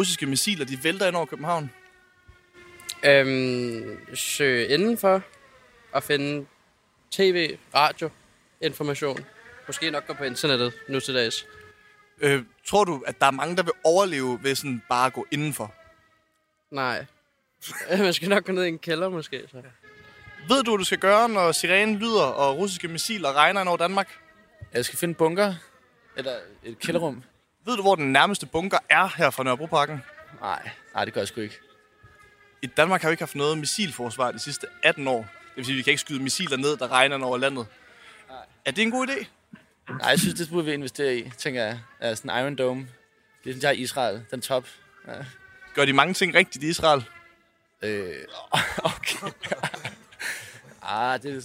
russiske missiler de vælter ind over København? Øhm, søge indenfor og finde tv, radio, information. Måske nok gå på internettet nu til dags. Øh, tror du, at der er mange, der vil overleve ved sådan bare at gå indenfor? Nej. Man skal nok gå ned i en kælder måske. Så. Ved du, hvad du skal gøre, når sirenen lyder, og russiske missiler regner ind over Danmark? Jeg skal finde bunker. Eller et kælderrum. Ved du, hvor den nærmeste bunker er her fra Nørrebroparken? Nej, nej, det gør jeg sgu ikke. I Danmark har vi ikke haft noget missilforsvar de sidste 18 år. Det vil sige, at vi kan ikke skyde missiler ned, der regner over landet. Er det en god idé? Nej, jeg synes, det burde vi investere i, tænker jeg. Ja, sådan en Iron Dome. Det synes jeg er Israel. Den top. Ja. Gør de mange ting rigtigt i Israel? Øh, okay. ah, det er...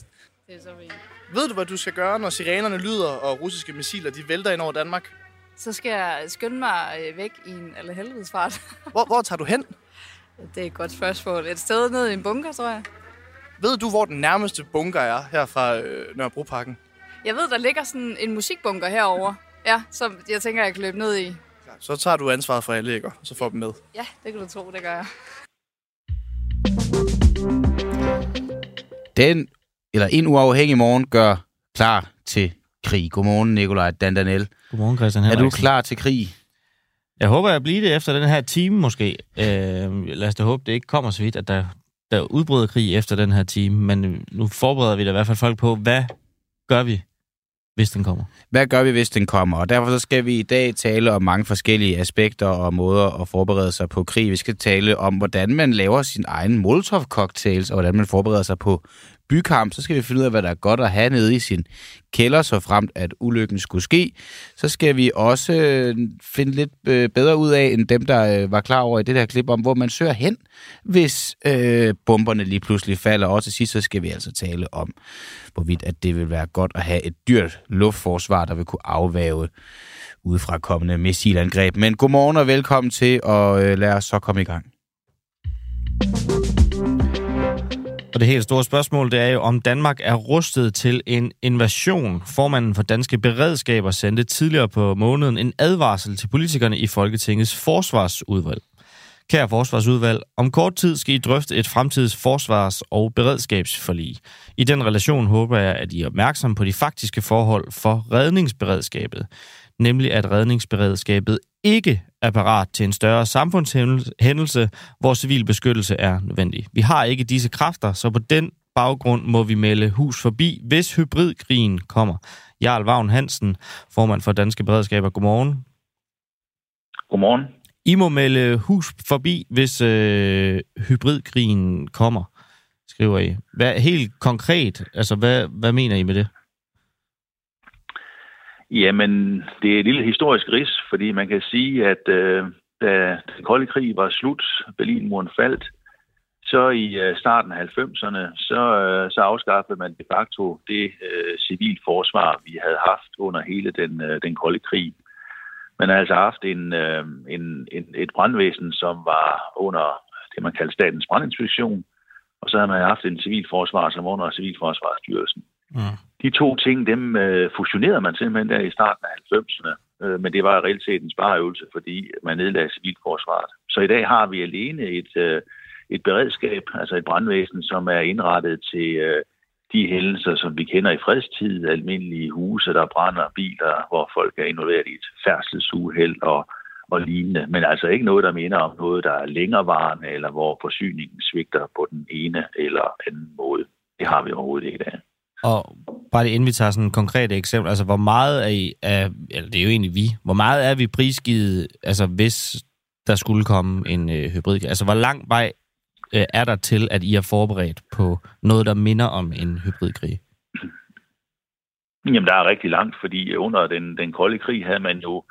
Det er så fint. Ved du, hvad du skal gøre, når sirenerne lyder, og russiske missiler de vælter ind over Danmark? Så skal jeg skynde mig øh, væk i en allerhelvedes fart. Hvor, hvor tager du hen? Det er et godt spørgsmål. Et sted ned i en bunker, tror jeg. Ved du, hvor den nærmeste bunker er her fra øh, Nørrebroparken? Jeg ved, der ligger sådan en musikbunker herover. Ja, som jeg tænker, jeg kan løbe ned i. Så tager du ansvaret for alle, ikke? Og så får dem med. Ja, det kan du tro, det gør jeg. Den, eller en uafhængig morgen, gør klar til krig. Godmorgen, Nikolaj Dandanel. Godmorgen, Christian Er Henriksen. du klar til krig? Jeg håber, jeg bliver det efter den her time måske. Øh, lad os da håbe, det ikke kommer så vidt, at der, der udbryder krig efter den her time. Men nu forbereder vi da i hvert fald folk på, hvad gør vi, hvis den kommer? Hvad gør vi, hvis den kommer? Og derfor så skal vi i dag tale om mange forskellige aspekter og måder at forberede sig på krig. Vi skal tale om, hvordan man laver sin egen Molotov-cocktails, og hvordan man forbereder sig på bykamp. Så skal vi finde ud af, hvad der er godt at have nede i sin kælder, så fremt at ulykken skulle ske. Så skal vi også øh, finde lidt øh, bedre ud af, end dem, der øh, var klar over i det der klip om, hvor man søger hen, hvis øh, bomberne lige pludselig falder. Og til sidst, så skal vi altså tale om, hvorvidt at det vil være godt at have et dyrt luftforsvar, der vil kunne afvæve udefra kommende missilangreb. Men godmorgen og velkommen til, og øh, lad os så komme i gang. Og det helt store spørgsmål, det er jo, om Danmark er rustet til en invasion. Formanden for Danske Beredskaber sendte tidligere på måneden en advarsel til politikerne i Folketingets forsvarsudvalg. Kære forsvarsudvalg, om kort tid skal I drøfte et fremtids forsvars- og beredskabsforlig. I den relation håber jeg, at I er opmærksom på de faktiske forhold for redningsberedskabet. Nemlig at redningsberedskabet ikke er parat til en større samfundshændelse, hvor civil beskyttelse er nødvendig. Vi har ikke disse kræfter, så på den baggrund må vi melde hus forbi, hvis hybridkrigen kommer. Jarl Vagn Hansen, formand for Danske Beredskaber. Godmorgen. Godmorgen. I må melde hus forbi, hvis øh, hybridkrigen kommer, skriver I. Hvad, helt konkret, altså hvad, hvad mener I med det? Jamen, det er et lille historisk ris, fordi man kan sige, at øh, da den kolde krig var slut, Berlinmuren faldt, så i øh, starten af 90'erne, så, øh, så afskaffede man de facto det øh, civilforsvar, vi havde haft under hele den, øh, den kolde krig. Man har altså haft en, øh, en, en, et brandvæsen, som var under det, man kalder statens brandinspektion, og så har man haft en civilforsvar, som var under Civilforsvarsstyrelsen. Mm. De to ting, dem øh, fusionerede man simpelthen der i starten af 90'erne, øh, men det var reelt set en spareøvelse, fordi man nedlagde civilforsvaret. Så i dag har vi alene et, øh, et beredskab, altså et brandvæsen, som er indrettet til øh, de hændelser, som vi kender i fredstid, almindelige huse, der brænder, biler, hvor folk er involveret i et færdselsuheld og, og lignende. Men altså ikke noget, der minder om noget, der er længerevarende, eller hvor forsyningen svigter på den ene eller anden måde. Det har vi overhovedet ikke i dag. Og bare lige inden vi tager sådan et konkret eksempel, altså hvor meget er I, er, eller det er jo egentlig vi, hvor meget er vi prisgivet, altså hvis der skulle komme en øh, hybrid, altså hvor lang vej øh, er der til, at I er forberedt på noget, der minder om en hybridkrig? Jamen, der er rigtig langt, fordi under den, den kolde krig havde man jo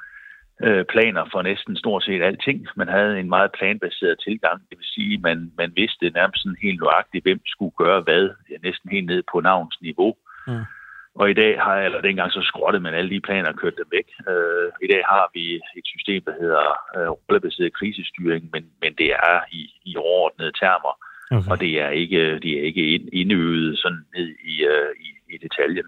øh, planer for næsten stort set alting. Man havde en meget planbaseret tilgang, det vil sige, man, man vidste nærmest sådan helt nøjagtigt, hvem skulle gøre hvad, næsten helt ned på navnsniveau. Mm. Og i dag har, eller dengang så skrottede man alle de planer og kørte dem væk. Øh, I dag har vi et system, der hedder øh, rollebaseret krisestyring, men, men det er i, i overordnede termer, Okay. og det er ikke, det er ikke ind- indøvet sådan ned i, øh, i, i detaljen.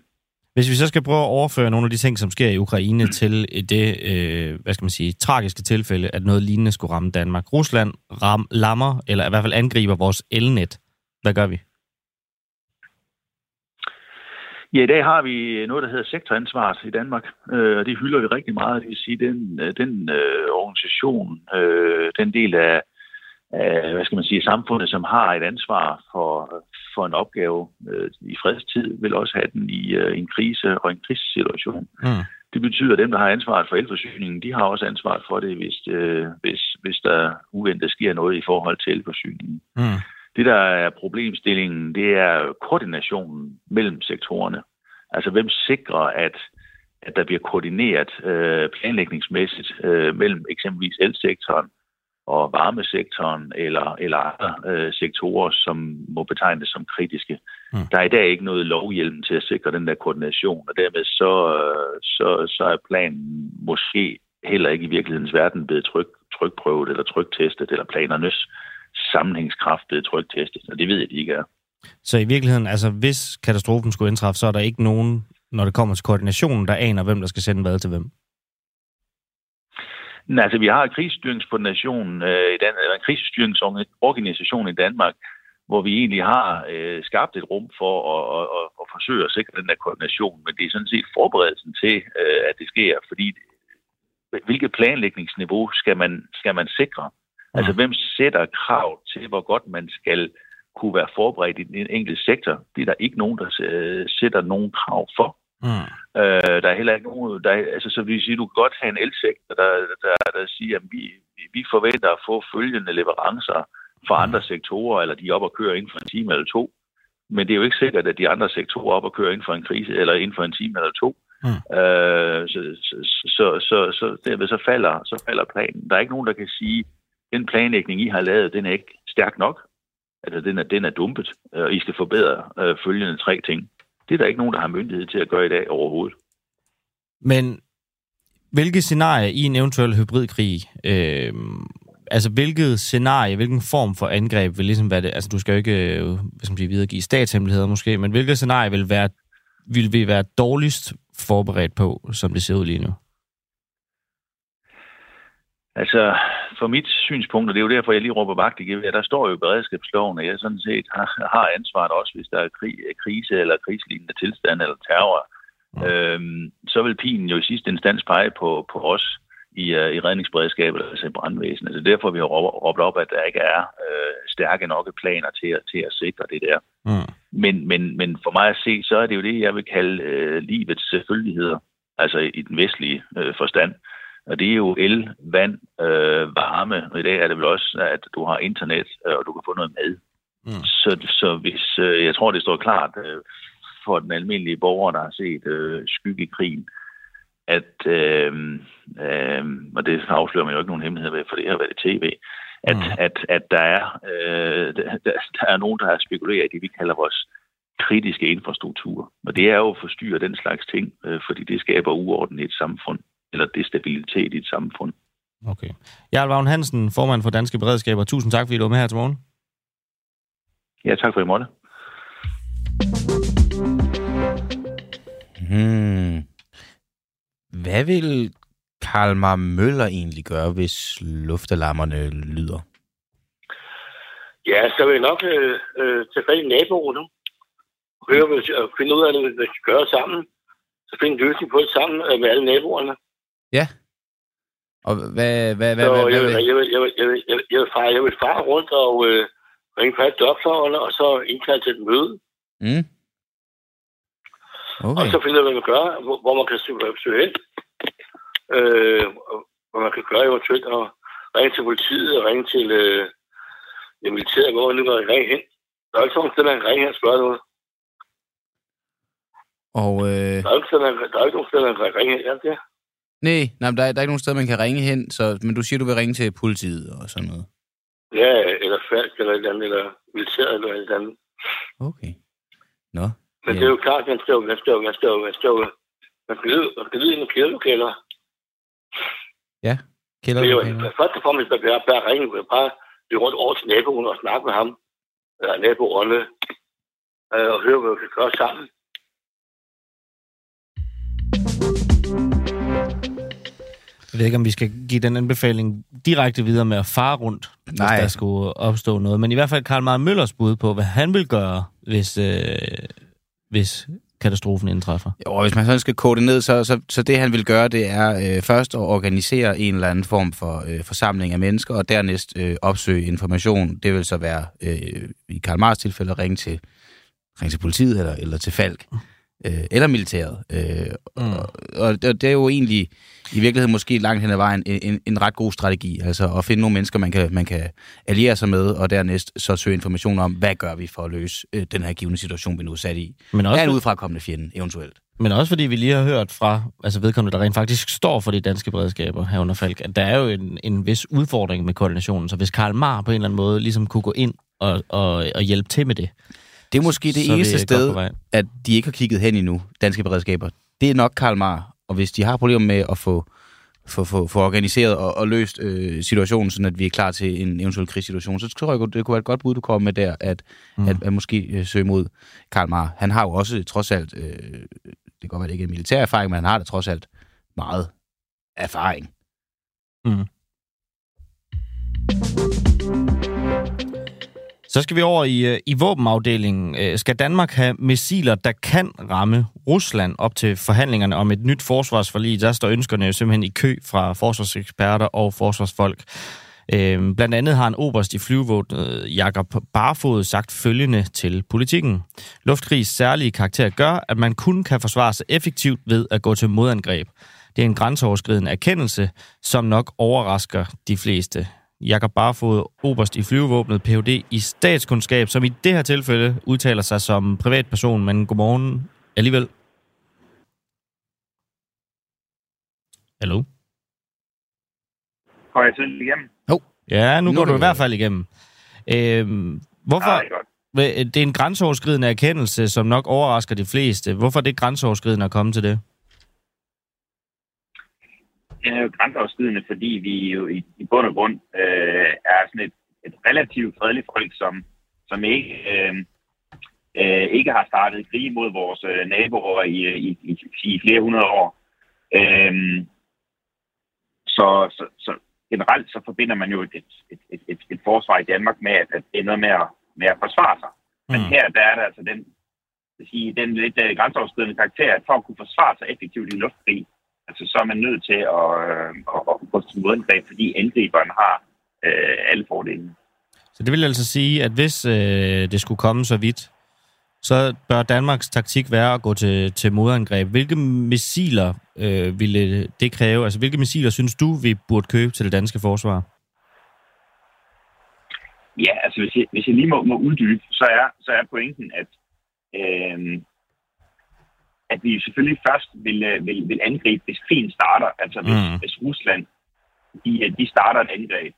Hvis vi så skal prøve at overføre nogle af de ting, som sker i Ukraine til det, øh, hvad skal man sige, tragiske tilfælde, at noget lignende skulle ramme Danmark. Rusland ram, lammer, eller i hvert fald angriber vores elnet. Hvad gør vi? Ja, i dag har vi noget, der hedder sektoransvar i Danmark, øh, og det hylder vi rigtig meget. Det vil sige, den, øh, den øh, organisation, øh, den del af, af, hvad skal man sige, samfundet, som har et ansvar for, for en opgave øh, i fredstid, vil også have den i øh, en krise og en krisesituation. Mm. Det betyder, at dem, der har ansvaret for elforsyningen, de har også ansvaret for det, hvis, øh, hvis, hvis der uventet sker noget i forhold til elforsyningen. Mm. Det, der er problemstillingen, det er koordinationen mellem sektorerne. Altså, hvem sikrer, at, at der bliver koordineret øh, planlægningsmæssigt øh, mellem eksempelvis elsektoren og varmesektoren eller, eller andre øh, sektorer, som må betegnes som kritiske. Mm. Der er i dag ikke noget lovhjelm til at sikre den der koordination, og dermed så, øh, så, så er planen måske heller ikke i virkelighedens verden blevet tryk, trykprøvet eller tryktestet, eller planernes sammenhængskraft blevet tryktestet, og det ved jeg, de ikke er. Så i virkeligheden, altså hvis katastrofen skulle indtræffe, så er der ikke nogen, når det kommer til koordinationen, der aner, hvem der skal sende hvad til hvem. Men altså, vi har en krisestyringskoordination øh, i Dan- en krisestyringsorganisation i Danmark, hvor vi egentlig har øh, skabt et rum for at, at, at, at forsøge at sikre den der koordination, men det er sådan set forberedelsen til, øh, at det sker, fordi hvilket planlægningsniveau skal man, skal man sikre? Altså, hvem sætter krav til, hvor godt man skal kunne være forberedt i den enkelte sektor? Det er der ikke nogen, der øh, sætter nogen krav for. Mm. Øh, der er heller ikke nogen, der, er- altså så vil sige, du kan godt have en elsektor, der, der, der siger, at vi, vi forventer at få følgende leverancer fra andre sektorer, eller de er op og kører inden for en time eller to. Men det er jo ikke sikkert, at de andre sektorer er op og kører inden for en krise, eller inden for en time eller to. Mm. Øh, så, så, så, så, så derved så falder, så falder planen. Der er ikke nogen, der kan sige, den planlægning, I har lavet, den er ikke stærk nok. Altså, den er, den er dumpet, og I skal forbedre øh, følgende tre ting. Det er der ikke nogen, der har myndighed til at gøre i dag overhovedet. Men hvilke scenarier i en eventuel hybridkrig, øh, altså hvilket scenarie, hvilken form for angreb vil ligesom være det, altså du skal jo ikke, øh, hvad skal man sige, videregive statshemmeligheder måske, men hvilket scenarie vil, være, vil vi være dårligst forberedt på, som det ser ud lige nu? Altså, for mit synspunkt, og det er jo derfor, jeg lige råber vagt i gevær, der står jo i beredskabsloven, at jeg sådan set har, har ansvaret også, hvis der er krig, krise eller krigslignende tilstand eller terror. Mm. Øhm, så vil pilen jo i sidste instans pege på, på os i, uh, i redningsberedskabet, altså i brandvæsenet. Er derfor, vi har råb- råbt op, at der ikke er øh, stærke nok planer til at, til at sikre det der. Mm. Men, men, men for mig at se, så er det jo det, jeg vil kalde øh, livets selvfølgeligheder, altså i den vestlige øh, forstand. Og det er jo el, vand, øh, varme, og i dag er det vel også, at du har internet, øh, og du kan få noget mad. Mm. Så, så hvis, øh, jeg tror, det står klart øh, for den almindelige borger, der har set øh, skygge i krigen, at, øh, øh, og det afslører man jo ikke nogen hemmelighed ved, for det har været i tv, at, Mm. at, at der, er, øh, der, der, der er nogen, der har spekuleret i det, vi kalder vores kritiske infrastruktur. Og det er jo at forstyrre den slags ting, øh, fordi det skaber uorden i et samfund, eller destabilitet i et samfund. Okay. Jarl Vagn Hansen, formand for Danske Beredskaber. Tusind tak, fordi du var med her til morgen. Ja, tak for i måtte. Hmm. Hvad vil Kalmar Møller egentlig gøre, hvis luftalarmerne lyder? Ja, så vil jeg nok øh, øh, tage fat i naboerne. Høre, hvad, og finde ud af, hvad vi skal gøre sammen. Så finde en løsning på det sammen øh, med alle naboerne. Og hvad, hvad, hvad, Så hvad, jeg vil, hvad, jeg vil, jeg vil, jeg vil, jeg vil, jeg vil, fare, jeg vil fare rundt og øh, ringe alle dørklokkerne, og så indkalde til et møde. Mm. Og Okay. så finde ud af, hvad man gør, hvor, hvor man kan søge, hen. Øh, og hvad man kan gøre eventuelt, og ringe til politiet, og ringe til øh, det militære, hvor man nu kan ringe hen. Der er ikke sådan sted, man ringe hen og spørge noget. Og øh, Der er ikke, sådan, steder, man kan ringe hen. Er det? Nej, nej der, er, der er ikke nogen sted, man kan ringe hen, så, men du siger, du vil ringe til politiet og sådan noget. Ja, eller falsk, eller et eller andet, eller militæret, eller et eller andet. Okay. Nå. Men det er jo klart, man skal jo, man skal jo, man skal jo, man skal jo, man skal vide, man skal vide nogle kælderlokaler. Kælder, Det er jo, først og fremmest, man bare, bare ringe, man bare blive rundt over til naboen og snakke med ham, eller naboerne, øh, og høre, hvad vi kan gøre sammen. Jeg ved ikke, om vi skal give den anbefaling direkte videre med at fare rundt, hvis Nej. der skulle opstå noget. Men i hvert fald Karl Marr Møllers bud på, hvad han vil gøre, hvis, øh, hvis katastrofen indtræffer. Jo, og hvis man sådan skal kode det ned, så, så, så det han vil gøre, det er øh, først at organisere en eller anden form for øh, forsamling af mennesker, og dernæst øh, opsøge information. Det vil så være, øh, i Karl Marx tilfælde, at ringe til, ringe til politiet eller, eller til Falk. Øh, eller militæret. Øh, Mm. og, og det er jo egentlig i virkeligheden måske langt hen ad vejen en, en, en ret god strategi. Altså at finde nogle mennesker, man kan, man kan alliere sig med, og dernæst så søge information om, hvad gør vi for at løse øh, den her givende situation, vi nu er sat i. Men Også er en udefrakommende fjende, eventuelt. men også fordi vi lige har hørt fra altså vedkommende, der rent faktisk står for de danske beredskaber herunder Falk, at der er jo en, en vis udfordring med koordinationen. Så hvis Karl Marr på en eller anden måde ligesom kunne gå ind og, og, og hjælpe til med det, Det er måske det så eneste sted, at de ikke har kigget hen endnu, danske beredskaber. Det er nok Karl Marr. Og hvis de har problemer med at få, få, få, få organiseret og, og løst øh, situationen, sådan at vi er klar til en eventuel krigssituation, så tror jeg, det kunne være et godt bud, du kommer med der, at, Mm. mm. at, at måske øh, søge mod Karl Marr. Han har jo også trods alt, øh, det kan godt være, det ikke er militær erfaring, men han har da trods alt meget erfaring. Så skal vi over i, øh, i våbenafdelingen. Øh, skal Danmark have missiler, der kan ramme Rusland op til forhandlingerne om et nyt forsvarsforlig? Der står ønskerne jo simpelthen i kø fra forsvarseksperter og forsvarsfolk. Øh, Blandt andet har en oberst i flyvevåbnet, øh, Jakob Barfod, sagt følgende til politikken. Luftkrigs særlige karakter gør, at man kun kan forsvare sig effektivt ved at gå til modangreb. Det er en grænseoverskridende erkendelse, som nok overrasker de fleste. Jakob Barfod, oberst i flyvevåbnet, Ph.D. i statskundskab, som i det her tilfælde udtaler sig som privatperson, men godmorgen alligevel. Hallo? Går jeg selv igennem? Ja, nu, Nu går er du i hvert fald igennem. Øhm, hvorfor? Nej, godt. Hvad- Det er en grænseoverskridende erkendelse, som nok overrasker de fleste. Hvorfor er det grænseoverskridende at komme til det? Den er jo grænseoverskridende, fordi vi jo i, i bund og grund øh, er sådan et, et relativt fredeligt folk, som, som ikke, øh, øh, ikke har startet krig mod vores øh, naboer i, i, i, i flere hundrede år. Øh, så, så, så generelt så forbinder man jo et, et, et, et, et, forsvar i Danmark med, at, at det er noget med at, med at forsvare sig. Men Mm. her der er der altså den, sige, den lidt uh, grænseoverskridende karakter, at for at kunne forsvare sig effektivt i luftkrig, altså så er man nødt til at, øh, at, at gå til modangreb, fordi angriberen har øh, alle fordelene. Så det vil altså sige, at hvis øh, det skulle komme så vidt, så bør Danmarks taktik være at gå til, til modangreb. Hvilke missiler øh, ville det kræve? Altså, hvilke missiler synes du, vi burde købe til det danske forsvar? Ja, altså hvis jeg, hvis jeg lige må, må uddybe, så er, så er pointen, at, øh, at vi selvfølgelig først vil, øh, vil, vil angribe, hvis krigen starter. Altså hvis, Mm. hvis Rusland de, øh, de starter et angreb.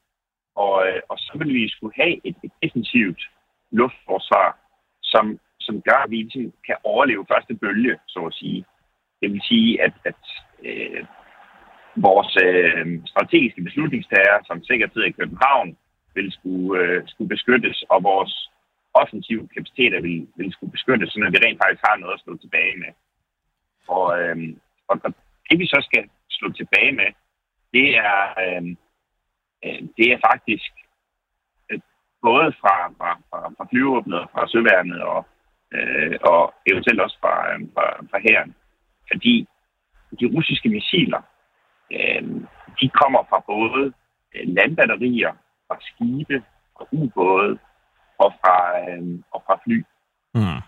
Og, øh, og så vil vi skulle have et, et defensivt luftforsvar, som, som gør, at vi ligesom kan overleve første bølge, så at sige. Det vil sige, at, at øh, vores øh, strategiske beslutningstager, som sikkert sidder i København, vil skulle, øh, skulle beskyttes, og vores offensive kapaciteter vil, vil skulle beskyttes, så vi rent faktisk har noget at slå tilbage med. Og, øh, og, og det vi så skal slå tilbage med, det er, øhm, øh, det er faktisk øh, både fra, fra, fra, fra flyvåbnet, fra søværnet og, øh, og eventuelt også fra, øh, fra, fra hæren. Fordi de russiske missiler, øh, de kommer fra både øh, landbatterier, fra skibe, fra ubåde og fra, øh, og fra fly. Mm.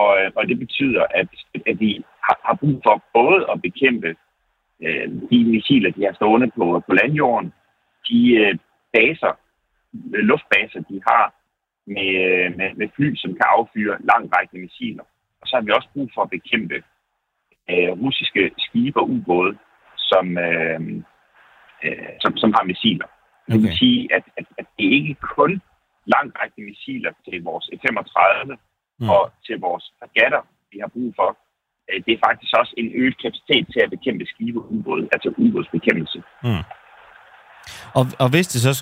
Og, øh, og det betyder, at, at vi har, har brug for både at bekæmpe øh, de missiler, de har stående på, på landjorden, de øh, baser, øh, luftbaser, de har med, øh, med, med fly, som kan affyre langrækkende missiler. Og så har vi også brug for at bekæmpe øh, russiske skibe og ubåde, som, øh, øh, som, som har missiler. Det vil Okay. sige, at, at, at det ikke kun langrækkende missiler til vores F-35 Mm. og til vores fregatter, vi har brug for, øh, det er faktisk også en øget kapacitet til at bekæmpe skibe ubåd, altså ubådsbekæmpelse. Mm. Og, og hvis det så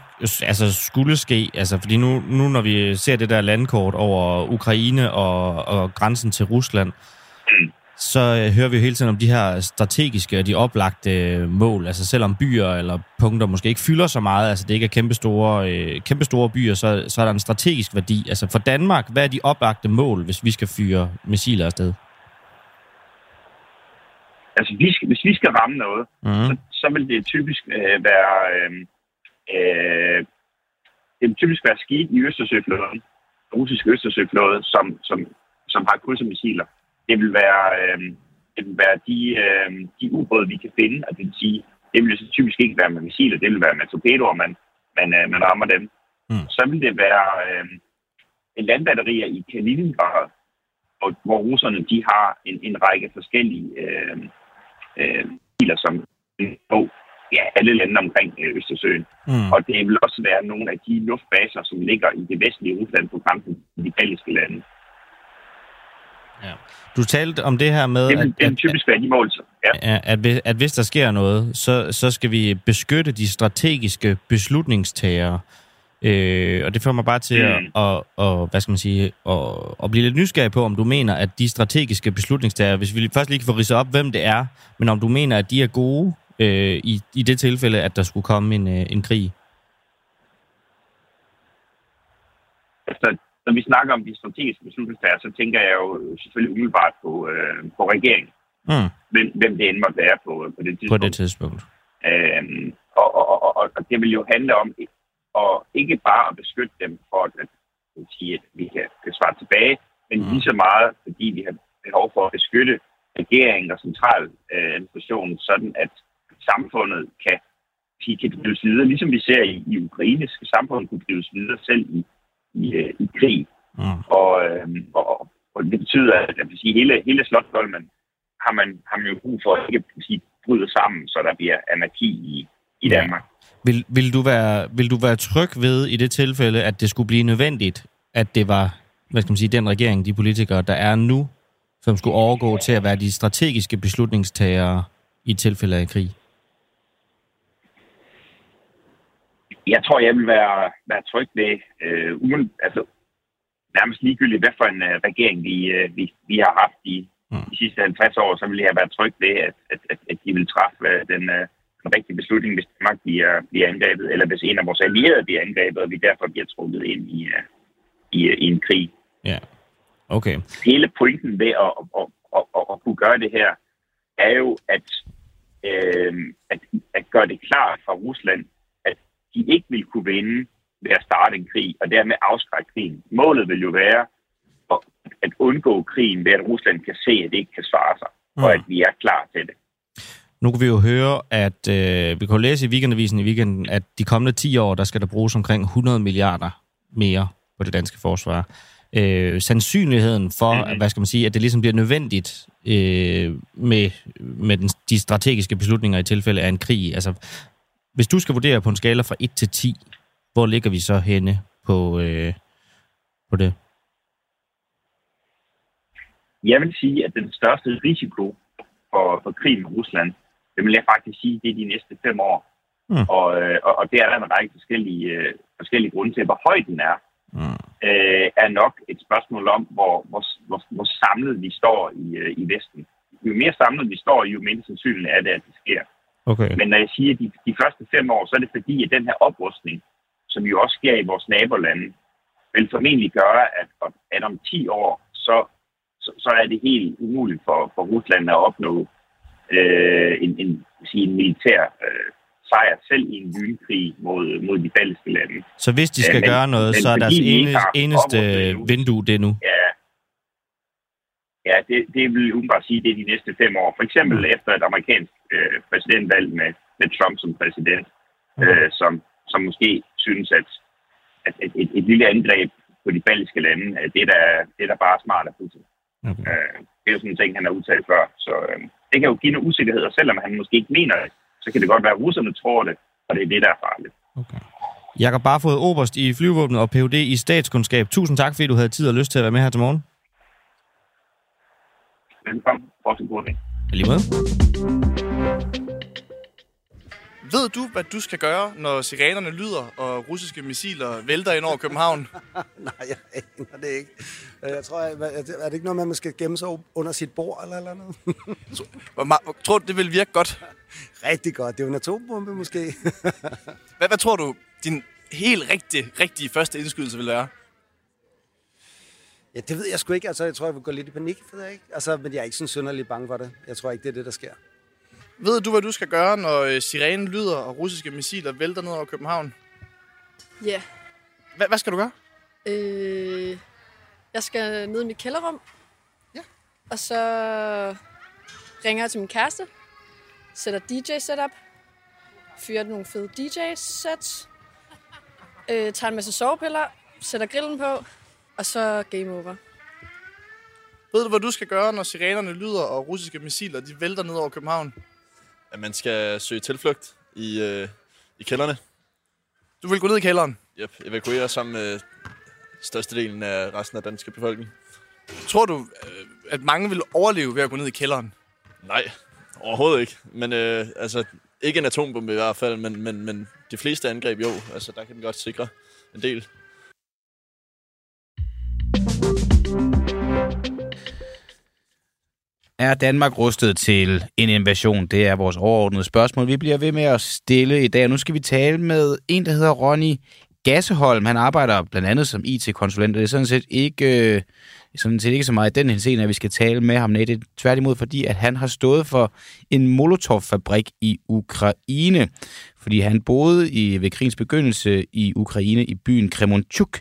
altså skulle ske, altså fordi nu, nu når vi ser det der landkort over Ukraine og, og grænsen til Rusland, Mm. Så øh, hører vi jo hele tiden om de her strategiske og de oplagte øh, mål. Altså selvom byer eller punkter måske ikke fylder så meget, altså det ikke er kæmpestore, øh, kæmpestore byer, så, så er der en strategisk værdi. Altså for Danmark, hvad er de oplagte mål, hvis vi skal fyre missiler afsted? Altså vi skal, hvis vi skal ramme noget, Mm. så, så vil det typisk øh, være... Øh, øh, det vil typisk være skidt i Østersøflåden, den russiske Østersøflåde, som, som, som har krydsermissiler. Det vil være, øh, det vil være de, øh, de ubåde, vi kan finde, og det vil sige, det vil så typisk ikke være med missiler, det vil være med torpedoer, man, man, øh, man rammer dem. Mm. Så vil det være øh, landbatterier i Kaliningrad, hvor, hvor russerne de har en, en række forskellige øh, øh, biler, som på ja, alle lande omkring øh, Østersøen. Mm. Og det vil også være nogle af de luftbaser, som ligger i det vestlige Rusland på grænsen til de baltiske lande. Du talte om det her med, Det at, vil at, typisk være de mål, som- ja. at, at, hvis- at hvis der sker noget, så, så skal vi beskytte de strategiske beslutningstagere. Øh, og det får mig bare til at, Mm. at, at, hvad skal man sige, at, at blive lidt nysgerrig på, om du mener, at de strategiske beslutningstagere, hvis vi først lige kan få ridset op, hvem det er, men om du mener, at de er gode øh, i, i det tilfælde, at der skulle komme en, øh, en krig. Altså, når vi snakker om de strategiske beslutningstager, så tænker jeg jo selvfølgelig umiddelbart på, øh, på regeringen. Mm, Hvem, hvem det end måtte være på, på det på tidspunkt. det tidspunkt. Øhm, og, og, og, og, og det vil jo handle om at ikke bare at beskytte dem for at, at, sige, at vi kan, kan svare tilbage, men Mm. lige så meget, fordi vi har behov for at beskytte regeringen og central øh, sådan at samfundet kan, kan drives videre, ligesom vi ser i, i Ukraine, skal samfundet kunne drives videre selv i, i, øh, i krig. Mm. Og, øh, og, og det betyder, at jeg vil sige, hele, hele Slottholmen har man, har man jo brug for at ikke sige, bryde sammen, så der bliver anarki i, i. Danmark. Vil, vil, du være, vil du være tryg ved i det tilfælde, at det skulle blive nødvendigt, at det var hvad skal man sige, den regering, de politikere, der er nu, som skulle overgå til at være de strategiske beslutningstagere i tilfælde af krig? Jeg tror, jeg vil være, være tryg ved, øh, uden, altså nærmest ligegyldigt, hvad for en øh, regering vi, øh, vi, vi har haft i Mm. de sidste 50 år, så vil jeg være tryg ved, at, at, at, at de vil træffe øh, den, øh, den rigtige beslutning, hvis Danmark bliver, bliver angrebet, eller hvis en af vores allierede bliver angrebet, og vi derfor bliver trukket ind i, øh, i, øh, i en krig. Ja. Okay. hele pointen ved at, at, at, at, at kunne gøre det her, er jo at, øh, at, at gøre det klart for Rusland, de ikke vil kunne vinde ved at starte en krig, og dermed afskrække krigen. Målet vil jo være at, undgå krigen ved, at Rusland kan se, at det ikke kan svare sig, mm. og at vi er klar til det. Nu kan vi jo høre, at øh, vi kan læse i weekendavisen i weekenden, at de kommende 10 år, der skal der bruges omkring 100 milliarder mere på det danske forsvar. Øh, sandsynligheden for, Mhm. mm-hmm. hvad skal man sige, at det ligesom bliver nødvendigt øh, med, med den, de strategiske beslutninger i tilfælde af en krig. Altså, hvis du skal vurdere på en skala fra 1 til 10, hvor ligger vi så henne på, øh, på det? Jeg vil sige, at den største risiko for, for krigen med Rusland, det vil jeg faktisk sige, det er de næste fem år. Mm. Og, og, og det er der en række forskellige, øh, forskellige grunde til. Hvor høj den er, Mm. øh, er nok et spørgsmål om, hvor, hvor, hvor, hvor samlet vi står i, øh, i Vesten. Jo mere samlet vi står, jo mindre sandsynligt er det, at det sker. Okay. Men når jeg siger de, de første fem år, så er det fordi, at den her oprustning, som jo også sker i vores nabolande, vil formentlig gøre, at, at om 10 år, så, så, så er det helt umuligt for, for Rusland at opnå øh, en, en, sige, en militær øh, sejr, selv i en lynkrig mod, mod de baltiske lande. Så hvis de skal Ja, men- gøre noget, men så er deres eneste, eneste vindue det nu? Ja, ja det, det vil jeg bare sige, det er de næste fem år. For eksempel Mm. efter et amerikansk øh, præsidentvalg med, med Trump som præsident, øh, som, som måske synes, at, at et, et, et lille angreb på de baltiske lande, at det er der, det er der bare smart af Putin. Okay. Øh, det er jo sådan en ting, han har udtalt før. Så øh, det kan jo give noget usikkerhed, og selvom han måske ikke mener det, så kan det godt være, at russerne tror det, og det er det, der er farligt. Okay. Jakob Barfod, oberst i flyvåbnet og Ph.D. i statskundskab. Tusind tak, fordi du havde tid og lyst til at være med her til morgen. Velkommen. Også en god dag. Lige måde. Ved du, hvad du skal gøre, når sirenerne lyder, og russiske missiler vælter ind over København? Nej, jeg aner det ikke. Jeg tror, jeg, er det- er ikke noget med, at man skal gemme sig under sit bord eller eller andet? Tror du, det vil virke godt? Rigtig godt. Det er jo en atombombe måske. Hvad, hvad tror du, din helt rigtige, rigtige første indskydelse vil være? Ja, det ved jeg sgu ikke. Altså, jeg tror, jeg vil gå lidt i panik, ved jeg ikke. Altså, men jeg er ikke sådan synderligt bange for det. Jeg tror ikke, det er det, der sker. Ved du, hvad du skal gøre, når øh, sirenen lyder, og russiske missiler vælter ned over København? Ja. Hva, hvad skal du gøre? Øh, jeg skal ned i mit kælderrum. Ja. Og så ringer jeg til min kæreste. Sætter DJ-setup. Fyrer nogle fede DJ-sets. Øh, tager en masse sovepiller. Sætter grillen på. Og så game over. Ved du, hvad du skal gøre, når sirenerne lyder, og russiske missiler de vælter ned over København? at man skal søge tilflugt i, øh, i kælderne. Du vil gå ned i kælderen. Yep, evakuere sammen med størstedelen af resten af den danske befolkning. Tror du, øh, at mange vil overleve ved at gå ned i kælderen? Nej, overhovedet ikke. Men øh, altså, ikke en atombombe i hvert fald, men, men, men de fleste angreb jo. Altså, der kan den godt sikre en del. Er Danmark rustet til en invasion? Det er vores overordnede spørgsmål. Vi bliver ved med at stille i dag. Nu skal vi tale med en, der hedder Ronny Gasseholm. Han arbejder blandt andet som IT-konsulent, og det er sådan set ikke, øh, sådan set ikke så meget i den henseende, at vi skal tale med ham. Nej, det er tværtimod, fordi at han har stået for en Molotov-fabrik i Ukraine. Fordi han boede i, ved krigens begyndelse i Ukraine i byen Kremonchuk,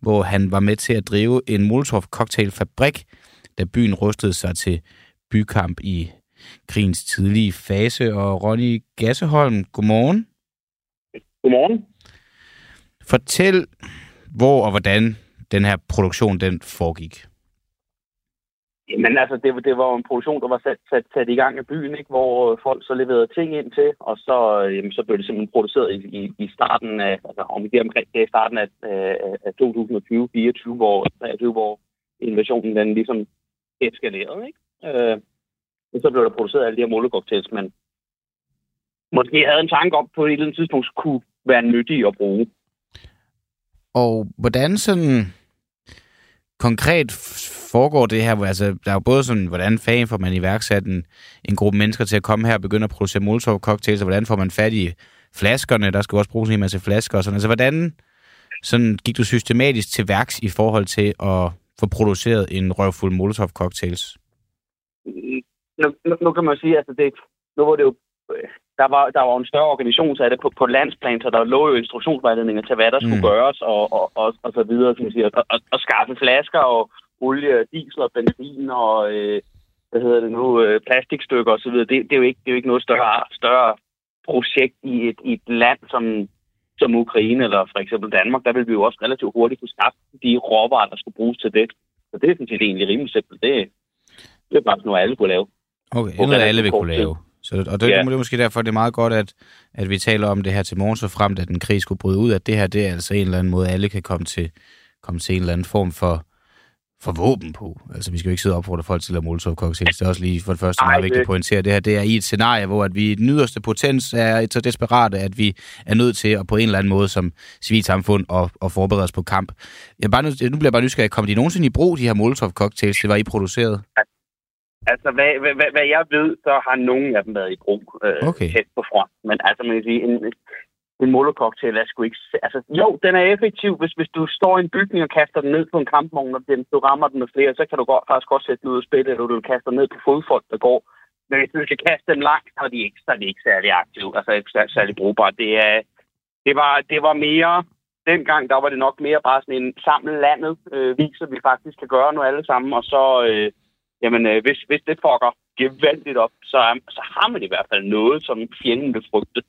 hvor han var med til at drive en Molotov-cocktailfabrik, da byen rustede sig til bykamp i krigens tidlige fase. Og Ronny Gasseholm, godmorgen. Godmorgen. Fortæl, hvor og hvordan den her produktion den foregik. Men altså, det, var- det var jo en produktion, der var sat, sat, sat i gang af byen, ikke? hvor øh, folk så leverede ting ind til, og så, øh, jamen, så blev det simpelthen produceret i, i, i starten af, altså om det omkring det er i starten af, af, af 2020-2024, hvor, 23, hvor invasionen den ligesom eskalerede. Ikke? Øh, og så blev der produceret alle de her molotov-cocktails, men måske havde en tanke om på et eller andet tidspunkt kunne være nyttige at bruge. Og hvordan sådan konkret foregår det her? Altså, der er jo både sådan, hvordan fanden får man iværksat en, en gruppe mennesker til at komme her og begynde at producere Molotov cocktails, og hvordan får man fat i flaskerne? Der skal jo også bruges en masse flasker og sådan. Altså, hvordan sådan gik du systematisk til værks i forhold til at få produceret en røvfuld Molotov cocktails? Nu, nu, nu kan man sige, altså det, nu var det jo, øh, der var, der var en større organisation af det på, på landsplan, så der lå jo instruktionsvejledninger til, hvad der skulle Mm. gøres, og, og, og, og så videre, kan man sige, og, og, og skaffe flasker, og olie, diesel og benzin, og øh, hvad hedder det nu, øh, plastikstykker og så videre. Det, det, er jo ikke, det er jo ikke noget større, større projekt i et, i et land som, som Ukraine eller for eksempel Danmark. Der vil vi jo også relativt hurtigt kunne skaffe de råvarer, der skulle bruges til det. Så det er sådan set egentlig rimelig simpelt. Det, det er bare sådan noget, alle kunne lave. Okay, På endnu alle vil kunne lave. Så, og det, Ja. det er måske derfor, det er meget godt, at, at vi taler om det her til morgen, så frem at den krig skulle bryde ud, at det her, det er altså en eller anden måde, alle kan komme til, komme til en eller anden form for, for våben på. Altså, vi skal jo ikke sidde og opfordre folk til at molotov cocktails. Det er også lige for det første Ej, meget vigtigt det- at pointere. Det her, det er i et scenarie, hvor at vi i den yderste potens er så desperate, at vi er nødt til at på en eller anden måde som civilsamfund og, og forberede os på kamp. Jeg er bare, nu bliver jeg bare nysgerrig. Kom de nogensinde i brug, de her molotov cocktails? Det var I produceret? Altså, hvad, hvad, hvad, jeg ved, så har nogen af dem været i brug øh, Okay. tæt på front. Men altså, man kan sige, en, en molotov-cocktail er sgu ikke... Altså, jo, den er effektiv, hvis, hvis du står i en bygning og kaster den ned på en kampvogn, og den, du rammer den med flere, så kan du godt, faktisk godt sætte den ud og spille, eller du kaster den ned på fodfolk, der går. Men hvis du skal kaste dem langt, så er de ikke, så er de ikke særlig aktive, altså ikke særlig, særlig brugbare. Det, er, det, var, det var mere... Dengang, der var det nok mere bare sådan en samle landet, øh, viser vi faktisk kan gøre nu alle sammen, og så... Øh, jamen, øh, hvis, hvis det fucker gevaldigt op, så, så har man i hvert fald noget, som fjenden vil frygte.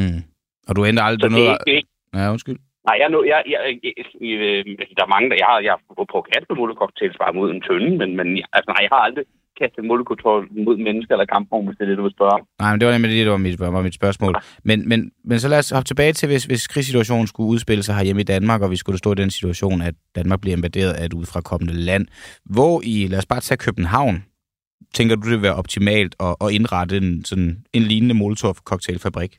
Mm. Og du ændrer Så aldrig det er noget... det ikke Ja, undskyld. Nej, jeg, jeg, jeg, jeg, jeg, der er mange, der... Jeg har, jeg har på kastet molotov-cocktails bare mod en tønde, men, men jeg- altså, nej, jeg har aldrig kastet molotov mod mennesker eller kampvogn, hvis det er det, du vil spørge om. Nej, men det var nemlig det, der var mit, var mit spørgsmål. Men, men, men så lad os hoppe tilbage til, hvis, hvis krigssituationen skulle udspille sig herhjemme i Danmark, og vi skulle stå i den situation, at Danmark bliver invaderet af et udefrakommende land. Hvor i, lad os bare tage København, tænker du, det vil være optimalt at, at indrette en, sådan, en lignende Molotov-cocktailfabrik?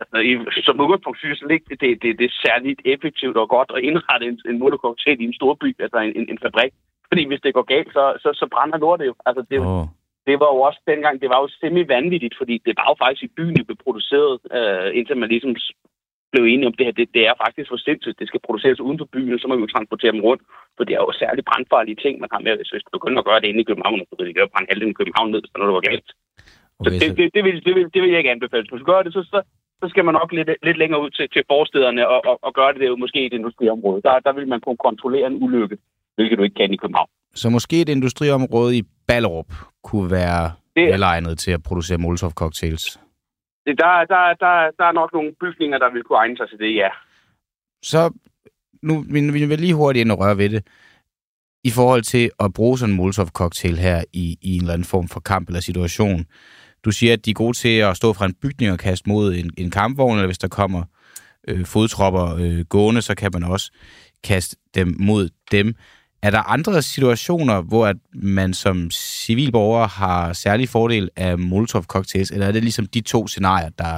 altså, i, som udgangspunkt synes jeg ikke, det, det, det er særligt effektivt og godt at indrette en, en motorcocktail i en stor by, altså en, en, en fabrik. Fordi hvis det går galt, så, så, så brænder lortet jo. Altså, det, oh. det var jo også dengang, det var jo semi-vanvittigt, fordi det var jo faktisk i byen, det blev produceret, øh, indtil man ligesom blev enige om det her. Det, det er faktisk for sindssygt. Det skal produceres uden for byen, og så må vi jo transportere dem rundt. For det er jo særligt brandfarlige ting, man har med, hvis vi begynder at gøre det inde i København, så vil det jo brænde halvdelen i København ned, så når det var galt. Så det, det, det, vil, det, vil, det vil jeg ikke anbefale. Hvis du gør det, så, så, så skal man nok lidt, lidt længere ud til, til forstederne og, og, og gøre det, det jo måske i et industriområde. Der, der vil man kunne kontrollere en ulykke, hvilket du ikke kan i København. Så måske et industriområde i Ballerup kunne være Det- velegnet til at producere Molotov-cocktails. Det, der, der, der, der er nok nogle bygninger, der vil kunne egne sig til det, ja. Så nu vi, vi vil lige hurtigt ind og røre ved det. I forhold til at bruge sådan en Molotov-cocktail her i, i en eller anden form for kamp eller situation. Du siger, at de er gode til at stå fra en bygning og kaste mod en, en kampvogn, eller hvis der kommer øh, fodtropper øh, gående, så kan man også kaste dem mod dem. Er der andre situationer, hvor at man som civilborger har særlig fordel af Molotov-cocktails, eller er det ligesom de to scenarier, der,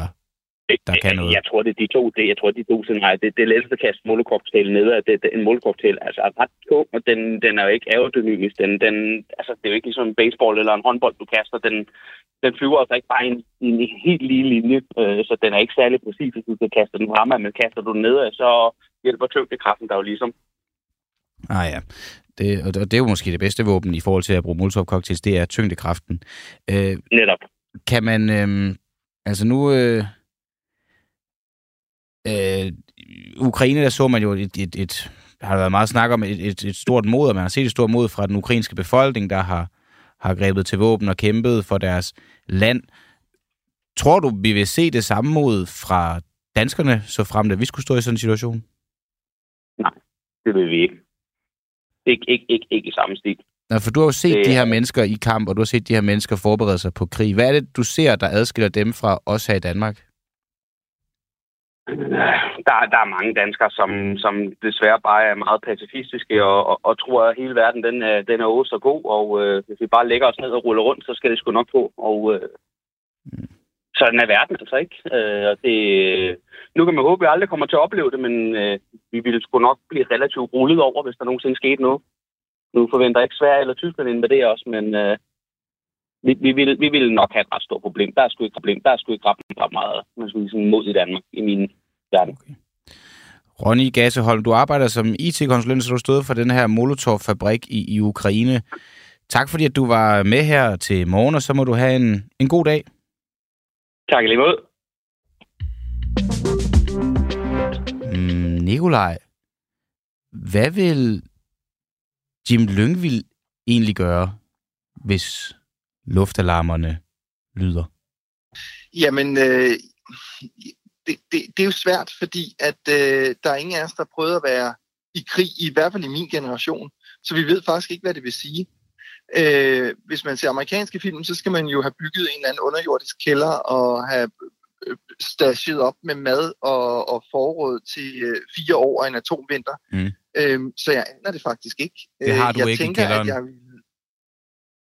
der kan noget? Jeg tror, det er de to, det, jeg tror, de to scenarier. Det, det er lettest at kaste molotov ned, at det, det, en molotov altså, er ret tung, og den, den er jo ikke aerodynamisk. Den, den, altså, det er jo ikke ligesom en baseball eller en håndbold, du kaster. Den, den flyver altså ikke bare i en, en helt lige linje, øh, så den er ikke særlig præcis, hvis du skal kaste den fremad, men kaster du den nedad, så hjælper tyngdekraften der jo ligesom. Ah ja, det, og det er jo måske det bedste våben i forhold til at bruge Molotov-cocktails, det er tyngdekraften. Øh, Netop. Kan man, øh, altså nu, øh, øh, Ukraine, der så man jo et, et, et har der været meget snak om et, et, et stort mod, og man har set et stort mod fra den ukrainske befolkning, der har, har grebet til våben og kæmpet for deres land. Tror du, vi vil se det samme mod fra danskerne, så frem at vi skulle stå i sådan en situation? Det vil vi ikke. Ikke, ikke, ikke, ikke i samme stil. Nej, for du har jo set Det de her er- mennesker i kamp, og du har set de her mennesker forberede sig på krig. Hvad er det, du ser, der adskiller dem fra os her i Danmark? Der, der er mange danskere, som, som desværre bare er meget pacifistiske og, og, og tror, at hele verden den er, den er åh så god, og øh, hvis vi bare lægger os ned og ruller rundt, så skal det sgu nok på. Og, øh, sådan er verden altså ikke. Øh, og det, øh, nu kan man håbe, at vi aldrig kommer til at opleve det, men øh, vi ville sgu nok blive relativt rullet over, hvis der nogensinde skete noget. Nu forventer jeg ikke Sverige eller Tyskland invaderer os, men øh, vi, vi, ville, vi ville nok have et ret stort problem. Der er sgu ikke problem. Der er sgu ikke ret, ret meget man skal sige, sådan mod i Danmark i min verden. Okay. Ronny Gasseholm, du arbejder som IT-konsulent, så du stod for den her Molotov-fabrik i, i Ukraine. Tak fordi, at du var med her til morgen, og så må du have en, en god dag. Tak lige måde. Mm, Nikolaj, hvad vil Jim Lyngvild egentlig gøre, hvis luftalarmerne lyder? Jamen, øh, det, det, det er jo svært, fordi at øh, der er ingen af os, der prøvet at være i krig, i hvert fald i min generation. Så vi ved faktisk ikke, hvad det vil sige. Øh, hvis man ser amerikanske film, så skal man jo have bygget en eller anden underjordisk kælder og have øh, stashet op med mad og, og forråd til øh, fire år og en atomvinter. Mm. Øh, så jeg aner det faktisk ikke. Det har Øh, du jeg ikke i tænker, kælderen. At jeg,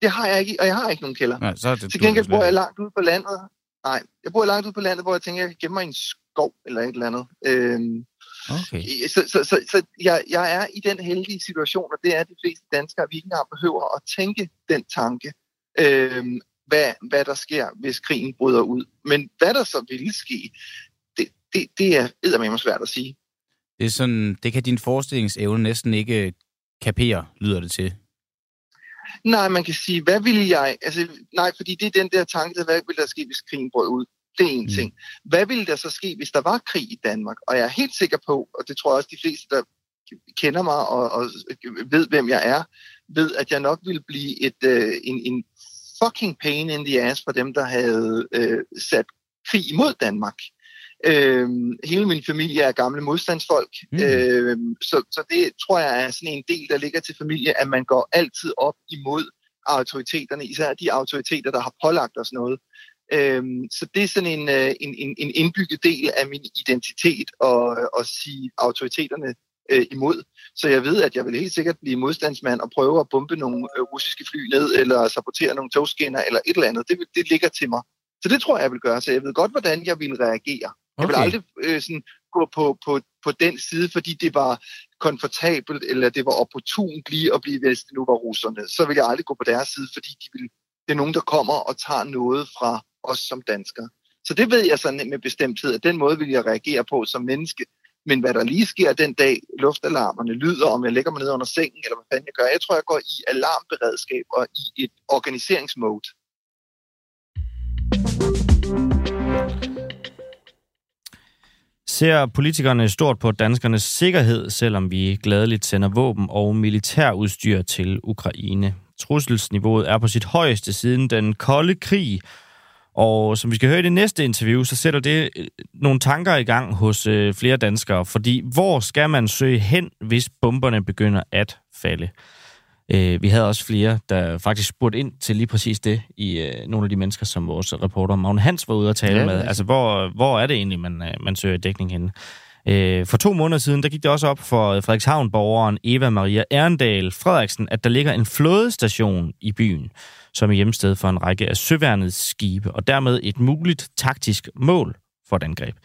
det har jeg ikke, og jeg har ikke nogen kælder. Nej, så er det Til gengæld bor jeg langt ude på landet. Nej, jeg bor langt ude på landet, hvor jeg tænker, jeg kan gemme mig i en skov eller et eller andet. Øhm, Okay. så så, så, så jeg, jeg er i den heldige situation, og det er de fleste danskere, vi ikke engang behøver at tænke den tanke, øhm, hvad, hvad der sker, hvis krigen bryder ud. Men hvad der så vil ske, det, det, det er eddermame svært at sige. Det, er sådan, det kan din forestillingsevne næsten ikke kapere, lyder det til. Nej, man kan sige, hvad ville jeg... Altså, nej, fordi det er den der tanke, der, hvad ville der ske, hvis krigen brød ud? Det er en mm. ting. Hvad ville der så ske, hvis der var krig i Danmark? Og jeg er helt sikker på, og det tror jeg også de fleste, der kender mig og, og ved, hvem jeg er, ved, at jeg nok ville blive et, øh, en, en fucking pain in the ass for dem, der havde øh, sat krig imod Danmark. Øhm, hele min familie er gamle modstandsfolk, mm. øhm, så, så det tror jeg er sådan en del, der ligger til familie, at man går altid op imod autoriteterne, især de autoriteter, der har pålagt os noget. Øhm, så det er sådan en, øh, en, en, en indbygget del af min identitet at, at sige, autoriteterne øh, imod. Så jeg ved, at jeg vil helt sikkert blive modstandsmand og prøve at bombe nogle øh, russiske fly ned, eller sabotere nogle togskinner, eller et eller andet. Det, vil- det ligger til mig. Så det tror jeg, jeg vil gøre. Så jeg ved godt, hvordan jeg vil reagere. Jeg vil Okay. aldrig øh, sådan, gå på, på, på den side, fordi det var komfortabelt, eller det var opportunt lige at blive, hvis det nu var russerne. Så vil jeg aldrig gå på deres side, fordi de vil, det er nogen, der kommer og tager noget fra os som danskere. Så det ved jeg sådan med bestemthed, at den måde vil jeg reagere på som menneske. Men hvad der lige sker den dag, luftalarmerne lyder, om jeg lægger mig ned under sengen, eller hvad fanden jeg gør, jeg tror, jeg går i alarmberedskab og i et organiseringsmode. Ser politikerne stort på danskernes sikkerhed, selvom vi gladeligt sender våben og militærudstyr til Ukraine? Trusselsniveauet er på sit højeste siden den kolde krig, og som vi skal høre i det næste interview, så sætter det øh, nogle tanker i gang hos øh, flere danskere, fordi hvor skal man søge hen, hvis bomberne begynder at falde? Øh, vi havde også flere, der faktisk spurgte ind til lige præcis det i øh, nogle af de mennesker, som vores reporter Magne Hans var ude at tale Ja, med. Altså, hvor, hvor er det egentlig, man, øh, man søger dækning henne? Øh, for to måneder siden, der gik det også op for Frederikshavn-borgeren Eva Maria Erndal Frederiksen, at der ligger en flådestation i byen, som er hjemsted for en række af søværnets skibe, og dermed et muligt taktisk mål for et angreb.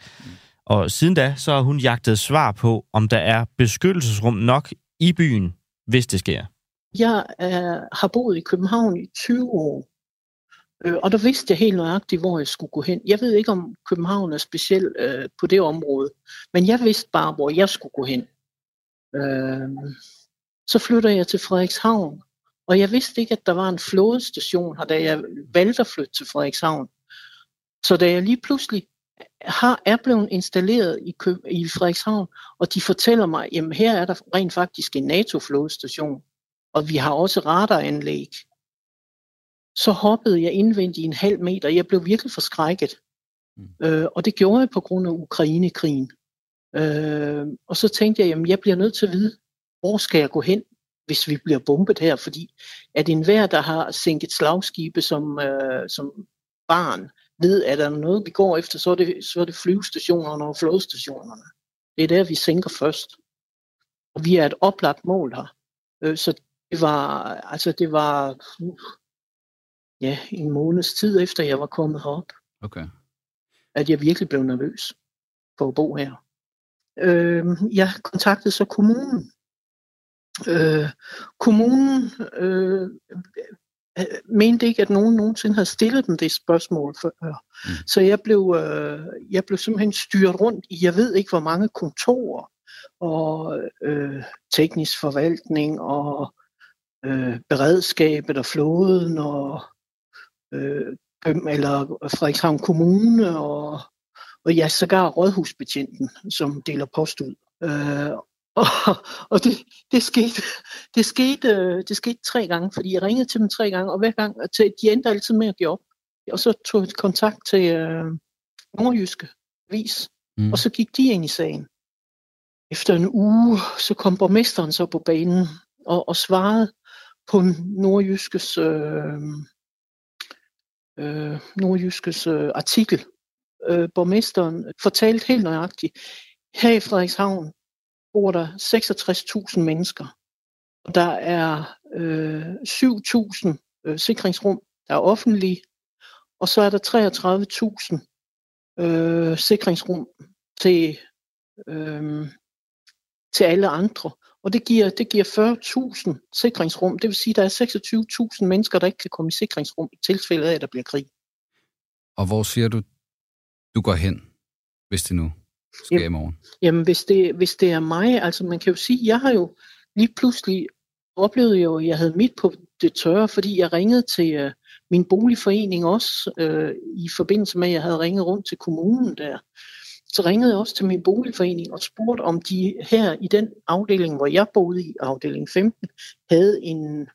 Og siden da, så har hun jagtet svar på, om der er beskyttelsesrum nok i byen, hvis det sker. Jeg øh, har boet i København i 20 år, øh, og der vidste jeg helt nøjagtigt, hvor jeg skulle gå hen. Jeg ved ikke, om København er speciel øh, på det område, men jeg vidste bare, hvor jeg skulle gå hen. Øh, så flytter jeg til Frederikshavn, og jeg vidste ikke, at der var en flådestation her, da jeg valgte at flytte til Frederikshavn. Så da jeg lige pludselig har, er blevet installeret i, i Frederikshavn, og de fortæller mig, jamen her er der rent faktisk en NATO-flådestation, og vi har også radaranlæg. Så hoppede jeg indvendigt en halv meter. Jeg blev virkelig forskrækket. Mm. Øh, og det gjorde jeg på grund af Ukrainekrigen. Øh, og så tænkte jeg, jamen jeg bliver nødt til at vide, hvor skal jeg gå hen, hvis vi bliver bombet her? Fordi at enhver, der har sænket slagskibe som, øh, som barn, ved, at er der noget, vi går efter, så er det, så er det flyvestationerne og flådestationerne. Det er der, vi sænker først. Og vi er et oplagt mål her. Øh, så det var, altså det var, uh, ja, en måneds tid efter, jeg var kommet herop, Okay. at jeg virkelig blev nervøs for at bo her. Øh, jeg kontaktede så kommunen. Øh, kommunen øh, mente ikke, at nogen nogensinde havde stillet dem det spørgsmål før. Mm. Så jeg blev, øh, jeg blev simpelthen styret rundt i, jeg ved ikke hvor mange kontorer, og øh, teknisk forvaltning, og øh, beredskabet og flåden, og øh, eller Frederikshavn Kommune, og, og ja, sågar rådhusbetjenten, som deler post ud. Øh, og og det, det, skete, det, skete, øh, det skete tre gange, fordi jeg ringede til dem tre gange, og hver gang, til, de endte altid med at give op. Og så tog jeg kontakt til øh, Nordjyske Vis, mm. og så gik de ind i sagen. Efter en uge, så kom borgmesteren så på banen og, og svarede på Nordjyskes, øh, øh, Nordjyskes øh, artikel. Øh, borgmesteren fortalte helt nøjagtigt, her i Frederikshavn bor der 66.000 mennesker. Og der er øh, 7.000 øh, sikringsrum, der er offentlige, og så er der 33.000 øh, sikringsrum til, øh, til alle andre. Og det giver, det giver 40.000 sikringsrum. Det vil sige, at der er 26.000 mennesker, der ikke kan komme i sikringsrum i tilfælde af, at der bliver krig. Og hvor siger du, du går hen, hvis det nu sker i morgen? Jamen, hvis det, hvis det er mig, altså man kan jo sige, jeg har jo lige pludselig oplevet jo, at jeg havde mit på det tørre, fordi jeg ringede til øh, min boligforening også, øh, i forbindelse med, at jeg havde ringet rundt til kommunen der. Så ringede jeg også til min boligforening og spurgte, om de her i den afdeling, hvor jeg boede i, afdeling 15, havde en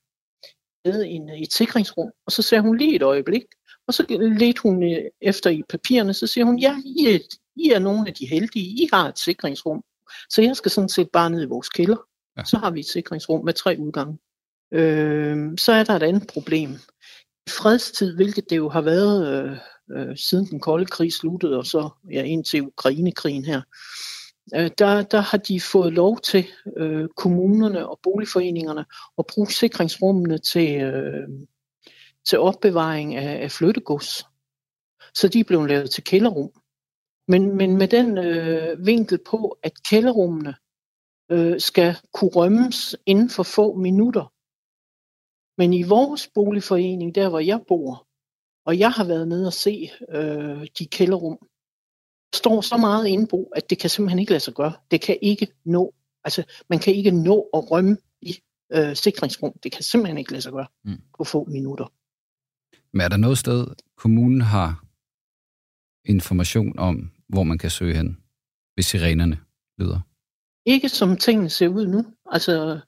havde en, et sikringsrum. Og så sagde hun lige et øjeblik, og så ledte hun øh, efter i papirerne, så siger hun, ja, I er, I er nogle af de heldige, I har et sikringsrum. Så jeg skal sådan set bare ned i vores kælder. Ja. Så har vi et sikringsrum med tre udgange. Øh, så er der et andet problem. I fredstid, hvilket det jo har været øh, øh, siden den kolde krig sluttede, og så ja, indtil Ukrainekrigen her, øh, der, der har de fået lov til, øh, kommunerne og boligforeningerne, at bruge sikringsrummene til, øh, til opbevaring af, af flyttegods. Så de blevet lavet til kælderrum. Men, men med den øh, vinkel på, at kælderrummene øh, skal kunne rømmes inden for få minutter. Men i vores boligforening, der hvor jeg bor, og jeg har været nede og se øh, de kælderrum, står så meget indbo, at det kan simpelthen ikke lade sig gøre. Det kan ikke nå, altså man kan ikke nå at rømme i øh, sikringsrum. Det kan simpelthen ikke lade sig gøre mm. på få minutter. Men er der noget sted, kommunen har information om, hvor man kan søge hen, hvis sirenerne lyder? Ikke som tingene ser ud nu. Altså,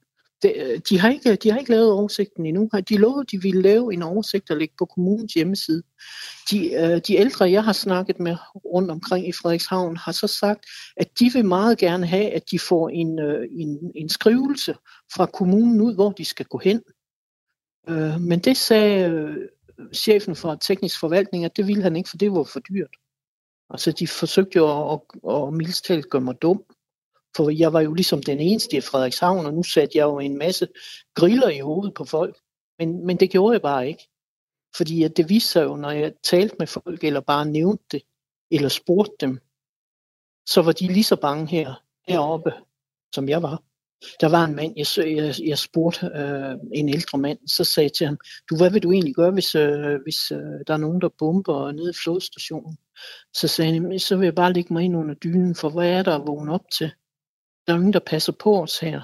de, de, har ikke, de har ikke lavet oversigten endnu. De lovede, at de ville lave en oversigt, og lægge på kommunens hjemmeside. De, øh, de ældre, jeg har snakket med rundt omkring i Frederikshavn, har så sagt, at de vil meget gerne have, at de får en, øh, en, en skrivelse fra kommunen ud, hvor de skal gå hen. Øh, men det sagde chefen for teknisk forvaltning, at det ville han ikke, for det var for dyrt. Altså, de forsøgte jo at, at, at mildstalt gøre mig dum. For jeg var jo ligesom den eneste i Frederikshavn, og nu satte jeg jo en masse griller i hovedet på folk. Men, men det gjorde jeg bare ikke. Fordi at det viste sig jo, når jeg talte med folk, eller bare nævnte det, eller spurgte dem, så var de lige så bange her, heroppe, som jeg var. Der var en mand, jeg, jeg, jeg spurgte øh, en ældre mand, så sagde jeg til ham, du, hvad vil du egentlig gøre, hvis, øh, hvis øh, der er nogen, der bomber nede i flodstationen? Så sagde han, så vil jeg bare lægge mig ind under dynen, for hvad er der at vågne op til? Der er ingen, der passer på os her.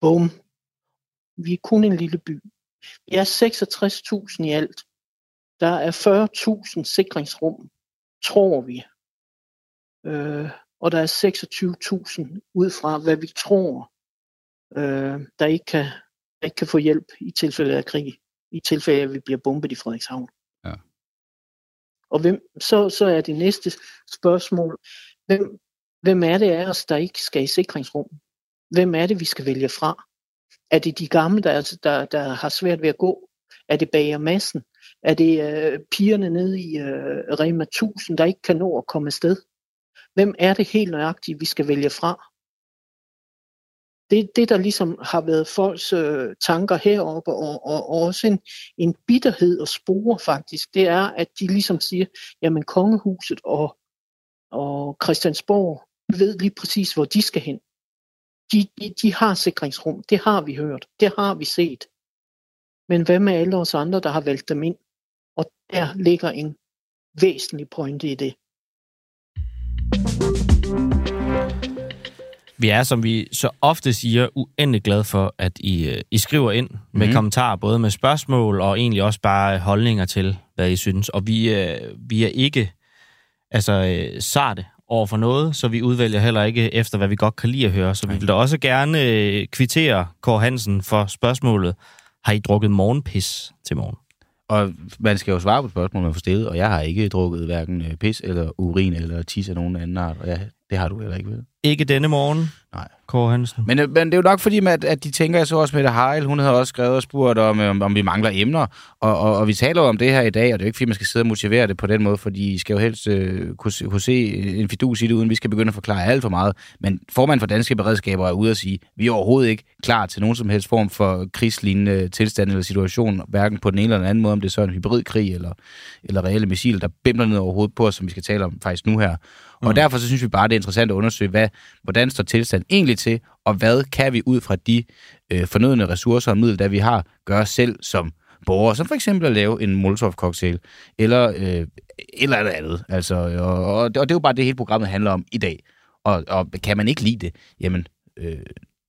Bum. Vi er kun en lille by. Vi er 66.000 i alt. Der er 40.000 sikringsrum, tror vi. Øh, og der er 26.000 ud fra, hvad vi tror, øh, der, ikke kan, der ikke kan få hjælp i tilfælde af krig. I tilfælde af, at vi bliver bombet i Frederikshavn. Ja. Og hvem, så, så er det næste spørgsmål, hvem, hvem er det af os, der ikke skal i sikringsrum? Hvem er det, vi skal vælge fra? Er det de gamle, der, der, der har svært ved at gå? Er det bager massen? Er det øh, pigerne nede i øh, Rema 1000, der ikke kan nå at komme afsted? Hvem er det helt nøjagtigt, vi skal vælge fra? Det, det der ligesom har været folks øh, tanker heroppe, og, og, og også en, en bitterhed og spore faktisk, det er, at de ligesom siger, jamen kongehuset og, og Christiansborg ved lige præcis, hvor de skal hen. De, de, de har sikringsrum, det har vi hørt, det har vi set. Men hvad med alle os andre, der har valgt dem ind? Og der ligger en væsentlig pointe i det. Vi er, som vi så ofte siger, uendelig glade for, at I, øh, I skriver ind med mm. kommentarer, både med spørgsmål og egentlig også bare holdninger til, hvad I synes. Og vi, øh, vi er ikke altså, øh, sarte over for noget, så vi udvælger heller ikke efter, hvad vi godt kan lide at høre. Så vi vil da også gerne kvittere Kåre Hansen for spørgsmålet. Har I drukket morgenpis til morgen? Og man skal jo svare på spørgsmål, man får stillet, og jeg har ikke drukket hverken pis eller urin eller tis af nogen anden art, og jeg, det har du heller ikke, vel? Ikke denne morgen. Nej. Kåre Hansen. Men, øh, men det er jo nok fordi, at, at de tænker, jeg så også med Heil, hun havde også skrevet og spurgt om, om, om vi mangler emner, og, og, og vi taler om det her i dag, og det er jo ikke fordi, man skal sidde og motivere det på den måde, fordi I skal jo helst uh, kunne, kunne se en fidus i det, uden vi skal begynde at forklare alt for meget. Men formand for Danske Beredskaber er ude at sige, vi er overhovedet ikke klar til nogen som helst form for krigslignende tilstand eller situation, hverken på den ene eller den anden måde, om det er så en hybridkrig eller, eller reelle missiler, der bimler ned over hovedet på os, som vi skal tale om faktisk nu her. Og mm. derfor så synes vi bare, det er interessant at undersøge, hvad, hvordan står tilstanden egentlig til, og hvad kan vi ud fra de øh, fornødende ressourcer og midler, der vi har, gøre selv som borgere, som for eksempel at lave en Molotov-cocktail, eller øh, eller andet andet. Altså, og, og, og det er jo bare det, hele programmet handler om i dag. Og, og kan man ikke lide det, jamen, øh,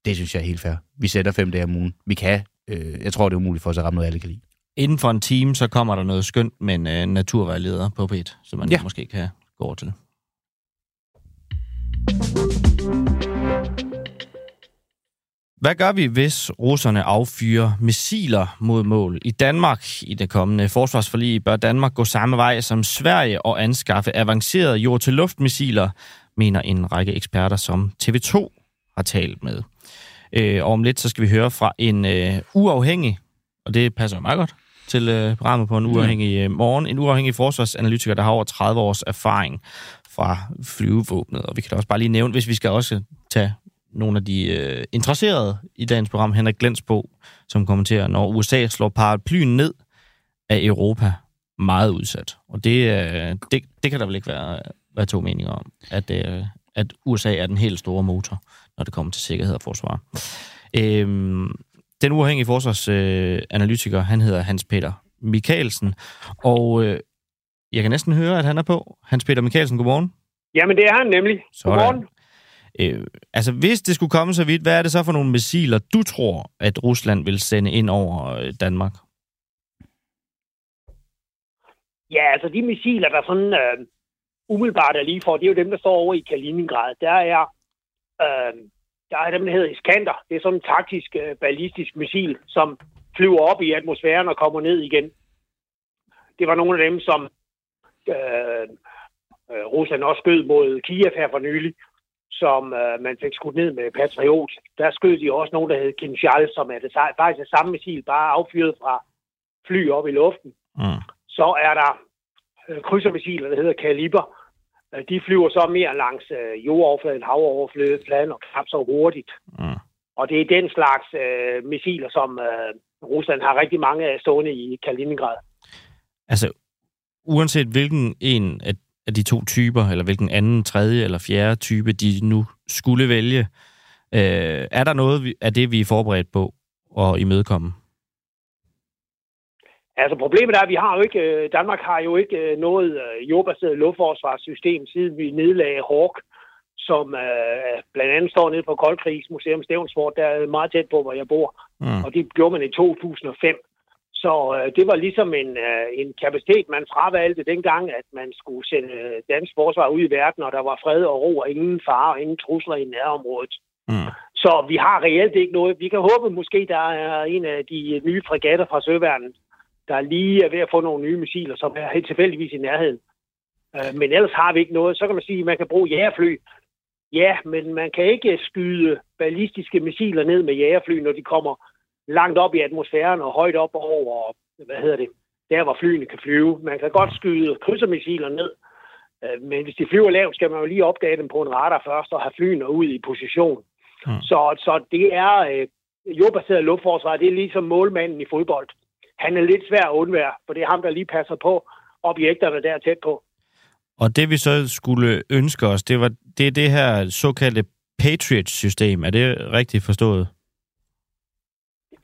det synes jeg er helt fair. Vi sætter fem dage om ugen. Vi kan. Øh, jeg tror, det er umuligt for os at ramme noget, alle kan lide. Inden for en time, så kommer der noget skønt med en øh, naturvejleder på P1, som man ja. måske kan gå over til. Hvad gør vi, hvis russerne affyrer missiler mod mål i Danmark i det kommende forsvarsforlig? Bør Danmark gå samme vej som Sverige og anskaffe avancerede jord-til-luft-missiler, mener en række eksperter, som TV2 har talt med. Øh, og om lidt så skal vi høre fra en øh, uafhængig, og det passer meget godt, til øh, programmet på en uafhængig øh, morgen. En uafhængig forsvarsanalytiker, der har over 30 års erfaring fra flyvevåbnet. Og vi kan da også bare lige nævne, hvis vi skal også tage nogle af de øh, interesserede i dagens program, Henrik Glensbo, som kommenterer, når USA slår paraplyen ned, er Europa meget udsat. Og det, øh, det, det kan der vel ikke være, være to meninger om, at, øh, at USA er den helt store motor, når det kommer til sikkerhed og forsvar. Øhm, den uafhængige forsvarsanalytiker, øh, han hedder Hans Peter Mikkelsen, og øh, jeg kan næsten høre, at han er på. Hans Peter Mikkelsen, godmorgen. Jamen, det er han nemlig. Sådan. Godmorgen. Øh, altså, hvis det skulle komme så vidt, hvad er det så for nogle missiler, du tror, at Rusland vil sende ind over øh, Danmark? Ja, altså de missiler, der sådan øh, umiddelbart er lige for, det er jo dem, der står over i Kaliningrad. Der er, øh, der er dem, der hedder Iskander. Det er sådan en taktisk øh, ballistisk missil, som flyver op i atmosfæren og kommer ned igen. Det var nogle af dem, som øh, øh, Rusland også skød mod Kiev her for nylig, som øh, man fik skudt ned med Patriot. Der skød de også nogen, der hed Kinshal, som er det faktisk det samme missil, bare affyret fra fly op i luften. Mm. Så er der øh, krydsermissiler, der hedder Kaliber. Øh, de flyver så mere langs øh, jordoverfladen, havoverfladen og knap så hurtigt. Mm. Og det er den slags øh, missiler, som øh, Rusland har rigtig mange af stående i Kaliningrad. Altså, uanset hvilken en af, af de to typer, eller hvilken anden, tredje eller fjerde type, de nu skulle vælge, øh, er der noget af det, vi er forberedt på at imødekomme? Altså problemet er, at vi har jo ikke, øh, Danmark har jo ikke øh, noget øh, jordbaseret luftforsvarssystem, siden vi nedlagde Hawk, som øh, blandt andet står nede på Koldkrigs Museum Stævnsfort, der er meget tæt på, hvor jeg bor. Mm. Og det gjorde man i 2005. Så øh, det var ligesom en, øh, en kapacitet, man fravalgte dengang, at man skulle sende dansk forsvar ud i verden, og der var fred og ro og ingen fare og ingen trusler i nærområdet. Mm. Så vi har reelt ikke noget. Vi kan håbe måske, der er en af de nye fregatter fra Søværnet, der lige er ved at få nogle nye missiler, som er helt tilfældigvis i nærheden. Øh, Men ellers har vi ikke noget. Så kan man sige, at man kan bruge jægerfly. Ja, men man kan ikke skyde ballistiske missiler ned med jægerfly, når de kommer langt op i atmosfæren og højt op over, hvad hedder det, der hvor flyene kan flyve. Man kan godt skyde krydsermissiler ned, øh, men hvis de flyver lavt, skal man jo lige opdage dem på en radar først og have flyene ud i position. Mm. Så, så det er øh, jordbaseret luftforsvar, det er ligesom målmanden i fodbold. Han er lidt svær at undvære, for det er ham, der lige passer på objekterne der tæt på. Og det vi så skulle ønske os, det var det, er det her såkaldte Patriot-system. Er det rigtigt forstået?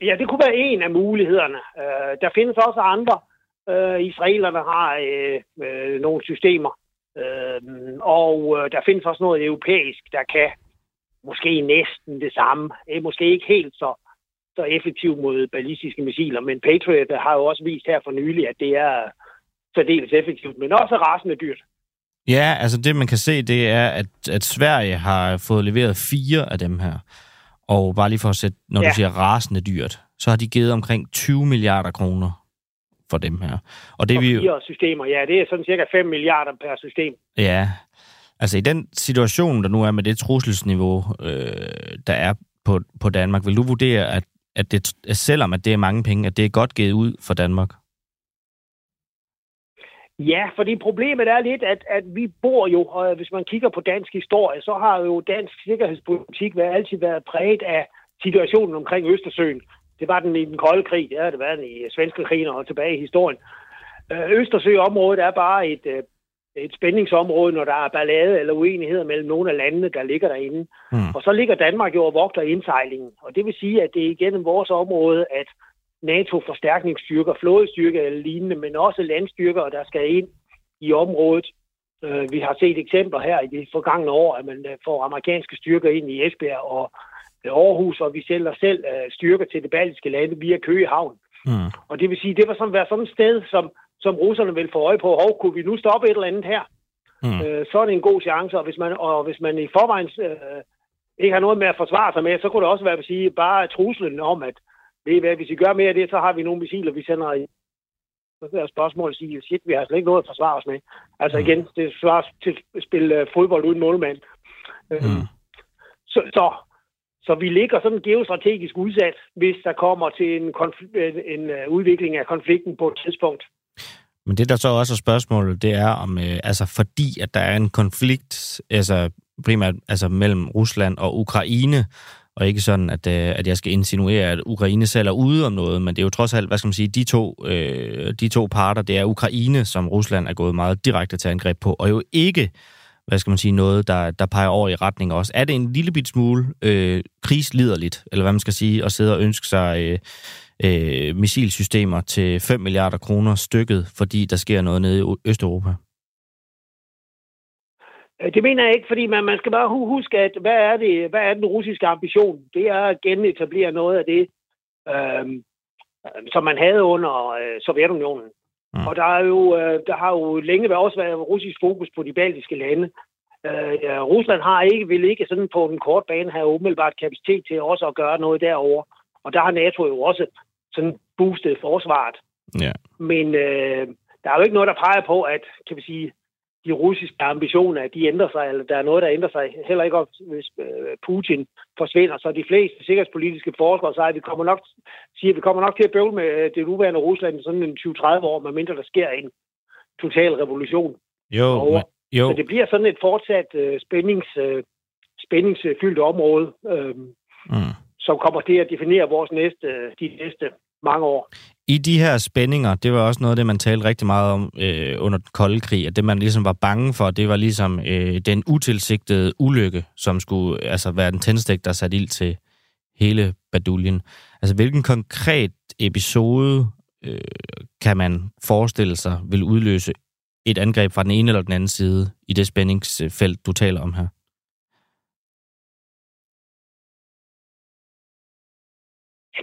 Ja, det kunne være en af mulighederne. Øh, der findes også andre. Øh, israelerne har øh, øh, nogle systemer. Øh, og øh, der findes også noget europæisk, der kan måske næsten det samme. Øh, måske ikke helt så, så effektivt mod ballistiske missiler, men Patriot har jo også vist her for nylig, at det er særdeles effektivt, men også rasende dyrt. Ja, altså det man kan se, det er, at, at Sverige har fået leveret fire af dem her. Og bare lige for at sætte, når ja. Du siger rasende dyrt, så har de givet omkring 20 milliarder kroner for dem her. Og det Og vi jo... systemer, ja, det er sådan cirka 5 milliarder per system. Ja, altså i den situation, der nu er med det trusselsniveau, øh, der er på, på Danmark, vil du vurdere, at, at, det, selvom at det er mange penge, at det er godt givet ud for Danmark? Ja, fordi problemet er lidt, at, at vi bor jo, og hvis man kigger på dansk historie, så har jo dansk sikkerhedspolitik været, altid været præget af situationen omkring Østersøen. Det var den i den kolde krig, det har det været den i svenske krigen og tilbage i historien. Øh, Østersøområdet er bare et, øh, et spændingsområde, når der er ballade eller uenigheder mellem nogle af landene, der ligger derinde. Mm. Og så ligger Danmark jo og vogter indsejlingen. Og det vil sige, at det er igennem vores område, at NATO-forstærkningsstyrker, flådestyrker eller lignende, men også landstyrker, der skal ind i området. Øh, Vi har set eksempler her i de forgangne år, at man øh, får amerikanske styrker ind i Esbjerg og øh, Aarhus, og vi sælger selv styrker til det baltiske lande via Køge Havn. Mm. Og det vil sige, det var sådan, være sådan et sted, som, som russerne vil få øje på. Hov, kunne vi nu stoppe et eller andet her? Mm. Øh, så er det en god chance, og hvis man, og hvis man i forvejen øh, ikke har noget med at forsvare sig med, så kunne det også være at sige, bare truslen om, at I hvad, hvis I gør mere af det, så har vi nogle missiler, vi sender i. Så er spørgsmålet at sige, shit, vi har slet ikke noget at forsvare os med. Altså Mm. igen, det svarer til at spille øh, fodbold uden målmand. Øh, Mm. så, så Så vi ligger sådan geostrategisk udsat, hvis der kommer til en, konfl- en, en øh, udvikling af konflikten på et tidspunkt. Men det, der så også er spørgsmålet, det er om, øh, altså fordi at der er en konflikt, altså primært altså mellem Rusland og Ukraine, og ikke sådan, at, øh, at jeg skal insinuere, at Ukraine selv er ude om noget, men det er jo trods alt, hvad skal man sige, de to, øh, de to parter, det er Ukraine, som Rusland er gået meget direkte til angreb på, og jo ikke, hvad skal man sige, noget, der, der peger over i retning også. Er det en lille bit smule øh, krigsliderligt, eller hvad man skal sige, at sidde og ønske sig øh, øh, missilsystemer til 5 milliarder kroner stykket, fordi der sker noget nede i Østeuropa? Øh, Det mener jeg ikke, fordi man, man skal bare hu- huske, at hvad er, det, hvad er den russiske ambition? Det er at genetablere noget af det, øhm, som man havde under øh, Sovjetunionen. Mm. Og der, er jo, øh, der har jo længe været også været russisk fokus på de baltiske lande. Øh, ja, Rusland har ikke, vil ikke sådan på den korte bane have umiddelbart kapacitet til også at gøre noget derover. Og der har NATO jo også sådan boostet forsvaret. Ja. Men øh, der er jo ikke noget, der peger på, at kan vi sige, de russiske ambitioner, at de ændrer sig, eller der er noget, der ændrer sig. Heller ikke, hvis øh, Putin forsvinder. Så de fleste sikkerhedspolitiske forskere siger, at vi kommer nok, siger, at vi kommer nok til at bøvle med øh, det nuværende Rusland i sådan en 20-30 år, medmindre der sker en total revolution. Jo, over. jo. Så det bliver sådan et fortsat øh, spændings, øh, spændingsfyldt område, øh, Mm. som kommer til at definere vores næste, øh, de næste mange år. I de her spændinger, det var også noget af det, man talte rigtig meget om øh, under den kolde krig, at det, man ligesom var bange for, det var ligesom øh, den utilsigtede ulykke, som skulle altså være den tændstik, der satte ild til hele baduljen. Altså, hvilken konkret episode øh, kan man forestille sig vil udløse et angreb fra den ene eller den anden side i det spændingsfelt, du taler om her?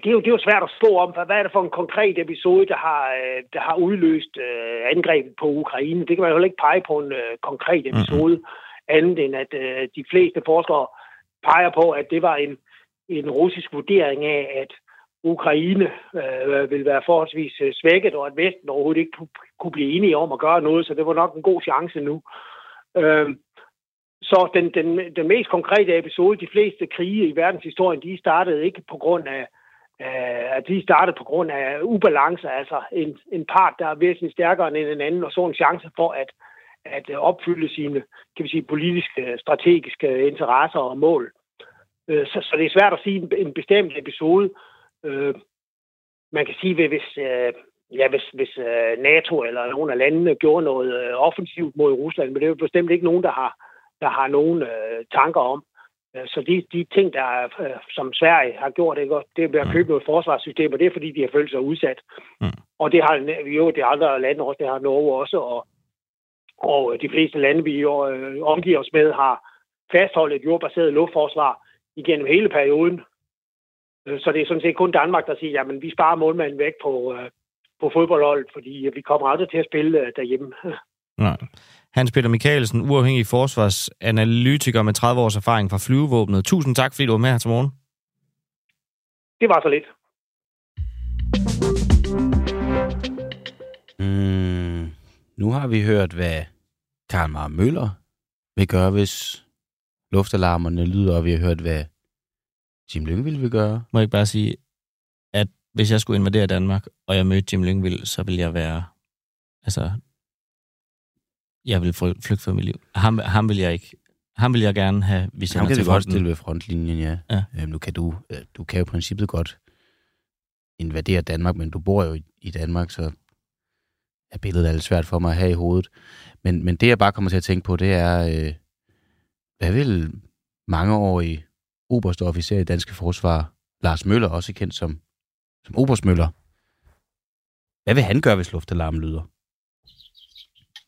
Det er, jo, det er jo svært at spå om, hvad er det for en konkret episode, der har, øh, der har udløst øh, angrebet på Ukraine. Det kan man jo heller ikke pege på en øh, konkret episode, mm-hmm. andet end at øh, de fleste forskere peger på, at det var en, en russisk vurdering af, at Ukraine øh, vil være forholdsvis øh, svækket, og at Vesten overhovedet ikke kunne, blive enige om at gøre noget, så det var nok en god chance nu. Øh, så den, den, den mest konkrete episode, de fleste krige i verdenshistorien, de startede ikke på grund af, Øh, at de startede på grund af ubalance, altså en, en part, der er væsentligt stærkere end en anden, og så en chance for at, at opfylde sine kan vi sige, politiske, strategiske interesser og mål. Øh, så, så det er svært at sige en, en bestemt episode. Øh, man kan sige, at hvis, ja, hvis, hvis NATO eller nogle af landene gjorde noget offensivt mod Rusland, men det er jo bestemt ikke nogen, der har, der har nogen tanker om. Øh, Så de, de ting, der er, øh, som Sverige har gjort, ikke, det er at købe noget forsvarssystem, og det er fordi, de har følt sig udsat. Mm. Og det har jo de andre lande også, det har Norge også, og, og de fleste lande, vi øh, omgiver os med, har fastholdt et jordbaseret luftforsvar igennem hele perioden. Øh, Så det er sådan set kun Danmark, der siger, jamen vi sparer målmanden væk på, øh, på fodboldholdet, fordi vi kommer aldrig til at spille derhjemme. Nej. Hans Peter Michaelsen, uafhængig forsvarsanalytiker med 30 års erfaring fra flyvevåbnet. Tusind tak, fordi du var med her til morgen. Det var så lidt. Mm, nu har vi hørt, hvad Karl Mar Møller vil gøre, hvis luftalarmerne lyder, og vi har hørt, hvad Jim Lyngvild vil gøre. Må jeg ikke bare sige, at hvis jeg skulle invadere Danmark, og jeg mødte Jim Lyngvild, så ville jeg være... Altså, jeg vil fly- flygte for mit liv. Ham, ham vil jeg ikke. Ham vil jeg gerne have, hvis Ham han er kan til vi godt stille ved frontlinjen, ja. Ja. Øhm, nu kan du, øh, du kan jo i princippet godt invadere Danmark, men du bor jo i, Danmark, så er billedet er lidt svært for mig at have i hovedet. Men, men det, jeg bare kommer til at tænke på, det er, øh, hvad vil mangeårig oberste officer i Danske Forsvar, Lars Møller, også kendt som, som Oberst Møller, hvad vil han gøre, hvis luftalarmen lyder?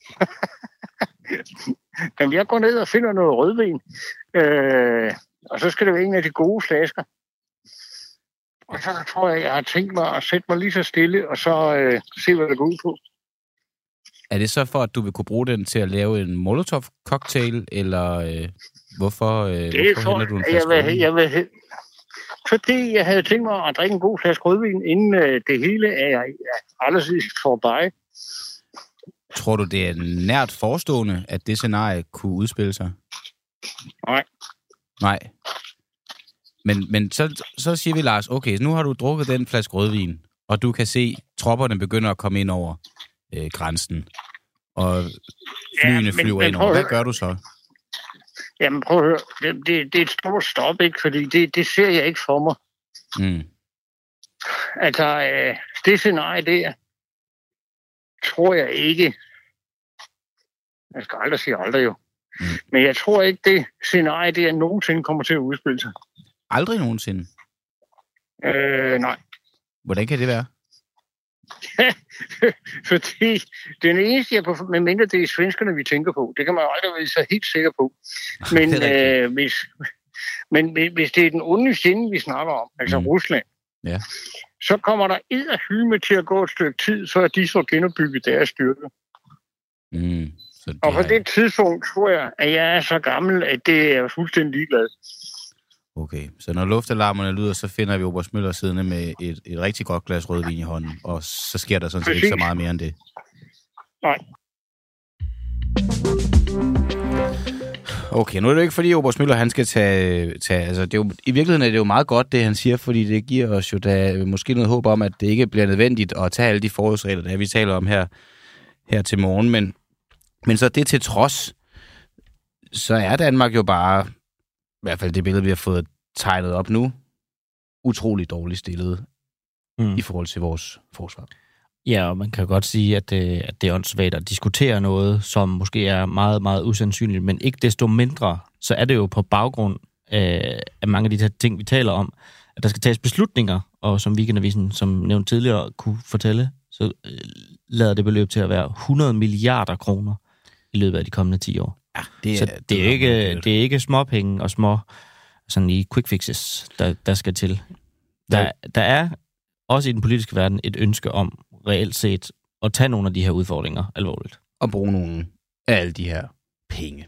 Jamen, jeg går ned og finder noget rødvin. Øh, og så skal det være en af de gode flasker. Og så tror jeg, jeg har tænkt mig at sætte mig lige så stille, og så øh, se, hvad det går ud på. Er det så for, at du vil kunne bruge den til at lave en Molotov-cocktail, eller øh, hvorfor, øh, Det hvorfor henter du en jeg, jeg flaske vil, rødvin? jeg vil, fordi jeg havde tænkt mig at drikke en god flaske rødvin, inden øh, det hele er, er aldrig forbi. Tror du, det er nært forestående, at det scenarie kunne udspille sig? Nej. Nej. Men, men så, så siger vi, Lars, okay, nu har du drukket den flaske rødvin, og du kan se, tropperne begynder at komme ind over øh, grænsen, og flyene Ja, men- flyver men ind over. Hvad gør du så? Jamen prøv at høre, det, det, det er et stort stop, ikke? Fordi det, det ser jeg ikke for mig. Mm. Altså, øh, det scenarie der, tror jeg ikke, jeg skal aldrig sige aldrig jo, mm. men jeg tror ikke, det scenarie der nogensinde kommer til at udspille sig. Aldrig nogensinde. Øh, nej. Hvordan kan det være? Fordi den eneste, jeg på, med mindre det er svenskerne, vi tænker på, det kan man jo aldrig være så helt sikker på. Men, øh, hvis, men hvis- det er den onde fjende, vi snakker om, altså mm. Rusland, Ja. Så kommer der edderhyme til at gå et stykke tid, før de får genopbygget deres styrke. Mm. Så det Og på er- det tidspunkt tror jeg, at jeg er så gammel, at det er fuldstændig ligeglad. Okay, så når luftalarmerne lyder, så finder vi Oberst Møller siddende med et, et rigtig godt glas rødvin i hånden, og så sker der sådan set ikke så meget mere end det. Nej. Okay, nu er det jo ikke fordi Oberst Møller, han skal tage... tage altså, det er jo, I virkeligheden er det jo meget godt, det han siger, fordi det giver os jo da måske noget håb om, at det ikke bliver nødvendigt at tage alle de forholdsregler, der vi taler om her, her til morgen. Men, men så det til trods, så er Danmark jo bare, i hvert fald det billede, vi har fået tegnet op nu, utrolig dårligt stillet mm. i forhold til vores forsvar. Ja, og man kan godt sige, at det, at det er åndssvagt at diskutere noget, som måske er meget, meget usandsynligt, men ikke desto mindre, så er det jo på baggrund af, af mange af de her ting, vi taler om, at der skal tages beslutninger, og som Weekendavisen, som nævnt tidligere, kunne fortælle, så øh, lader det beløb til at være 100 milliarder kroner i løbet af de kommende 10 år. Ja, det er- så det det er ikke, det er ikke småpenge og små sådan i quick fixes, der, der skal til. Der, der er også i den politiske verden et ønske om reelt set at tage nogle af de her udfordringer alvorligt. Og bruge nogle af alle de her penge.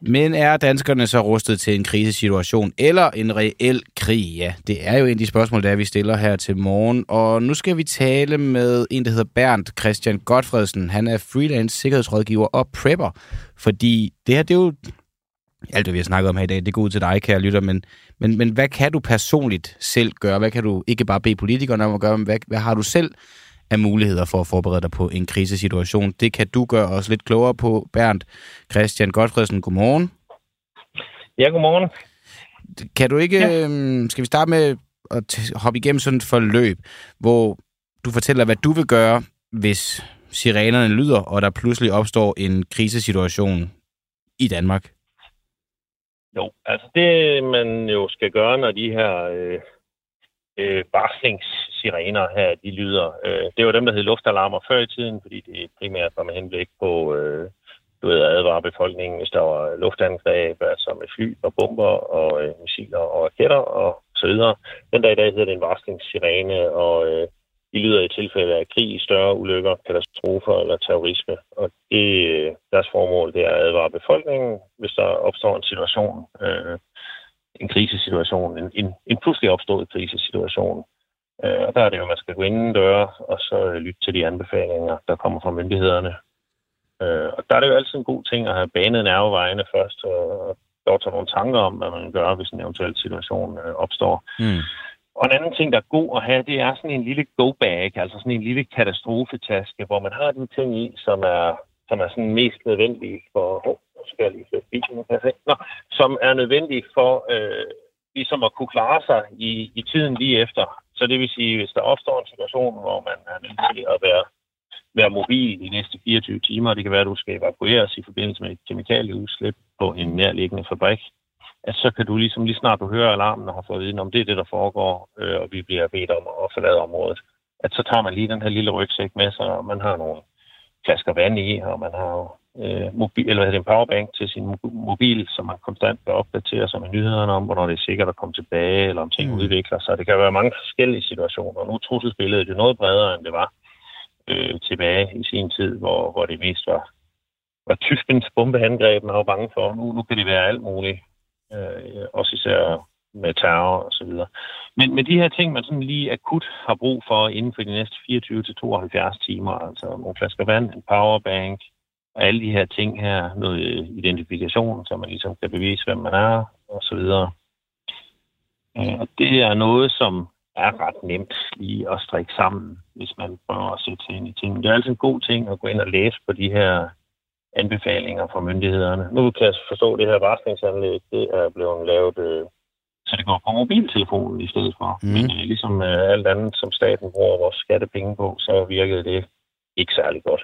Men er danskerne så rustet til en krisesituation eller en reel krig? Ja, det er jo en af de spørgsmål, der vi stiller her til morgen. Og nu skal vi tale med en, der hedder Bernd Christian Godfredsen. Han er freelance sikkerhedsrådgiver og prepper. Fordi det her, det er jo alt, hvad vi har snakket om her i dag, det går ud til dig, kære lytter. Men, men, men hvad kan du personligt selv gøre? Hvad kan du ikke bare bede politikerne om at gøre, men hvad, hvad har du selv af muligheder for at forberede dig på en krisesituation? Det kan du gøre os lidt klogere på, Bernd Christian Godfredsen. Godmorgen. Ja, godmorgen. Kan du ikke, ja. øhm, skal vi starte med at hoppe igennem sådan et forløb, hvor du fortæller, hvad du vil gøre, hvis sirenerne lyder, og der pludselig opstår en krisesituation i Danmark? Jo, altså det man jo skal gøre, når de her øh, øh, varslingssirener her, de lyder, øh, det var dem, der hed luftalarmer før i tiden, fordi det primært var med henblik på øh, du ved, at advare befolkningen, hvis der var luftangreb, altså med fly og bomber og øh, missiler og raketter og så videre. Den dag i dag hedder det en varslingssirene, og øh, de lyder i tilfælde af krig, større ulykker, katastrofer eller terrorisme. Og det, deres formål det er at advare befolkningen, hvis der opstår en situation, øh, en krisesituation, en, en, en pludselig opstået krisesituation. Øh, og der er det jo, at man skal gå inden døre og så øh, lytte til de anbefalinger, der kommer fra myndighederne. Øh, og der er det jo altid en god ting at have banet nervevejene først, og, og dog tage nogle tanker om, hvad man gør, hvis en eventuel situation øh, opstår. Mm. Og en anden ting, der er god at have, det er sådan en lille go-bag, altså sådan en lille katastrofetaske, hvor man har de ting i, som er, som er sådan mest nødvendige for... Oh, skal jeg lige flytte bilen, kan jeg se. Nå, som er nødvendige for øh, ligesom at kunne klare sig i, i tiden lige efter. Så det vil sige, hvis der opstår en situation, hvor man er nødt til at være, være mobil de næste 24 timer, det kan være, at du skal evakueres i forbindelse med et kemikalieudslip på en nærliggende fabrik, at så kan du ligesom, lige snart du hører alarmen og har fået viden om, det er det, der foregår, øh, og vi bliver bedt om at forlade området, at så tager man lige den her lille rygsæk med sig, og man har nogle flasker vand i, og man har øh, mobil, eller en powerbank til sin mo- mobil, som man konstant kan opdatere sig med nyhederne om, hvornår det er sikkert at komme tilbage, eller om ting mm. udvikler sig. Det kan være mange forskellige situationer. Nu er trusselsbilledet jo noget bredere, end det var øh, tilbage i sin tid, hvor, hvor det mest var, var tyskens bombeangreb, man var bange for. Nu, nu kan det være alt muligt, Øh, øh, også især med terror og så videre. Men med de her ting, man sådan lige akut har brug for inden for de næste 24-72 timer, altså nogle flasker vand, en powerbank, og alle de her ting her, noget øh, identifikation, så man ligesom kan bevise, hvem man er, og så videre. Øh, og det er noget, som er ret nemt lige at strikke sammen, hvis man prøver at sætte sig ind i tingene. Det er altid en god ting at gå ind og læse på de her anbefalinger fra myndighederne. Nu kan jeg forstå, at det her varslingsanlæg, det er blevet lavet, øh, så det går på mobiltelefonen i stedet for. Mm. Men øh, ligesom øh, alt andet, som staten bruger vores skattepenge på, så virkede det ikke særlig godt.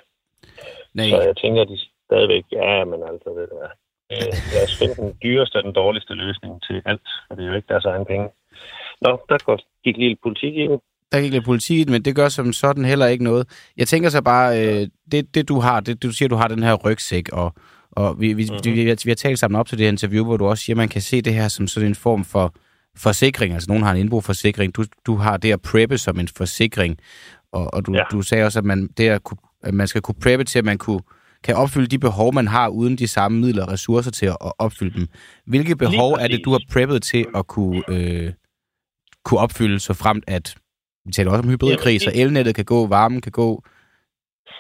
Nej. Så jeg tænker, at de stadigvæk, ja, men altså, ved du hvad, øh, lad os finde den dyreste og den dårligste løsning til alt, for det er jo ikke deres egen penge. Nå, der går- gik lige lidt politik i. Der gik lidt politik i det, men det gør som sådan heller ikke noget. Jeg tænker så bare, øh, det, det du har, det, du siger, du har den her rygsæk, og, og vi, vi, Mhm. mm-hmm. vi, vi, har, vi har talt sammen op til det her interview, hvor du også siger, at man kan se det her som sådan en form for forsikring. Altså nogen har en indboforsikring, du, du har det at preppe som en forsikring, og, og du, ja. du sagde også, at man, det at, kunne, at man skal kunne preppe til, at man kunne, kan opfylde de behov, man har, uden de samme midler og ressourcer til at, at opfylde dem. Hvilke behov er det, du har preppet til at kunne, øh, kunne opfylde, så fremt at, vi taler også om hybridkrig, så det- elnettet kan gå, varmen kan gå,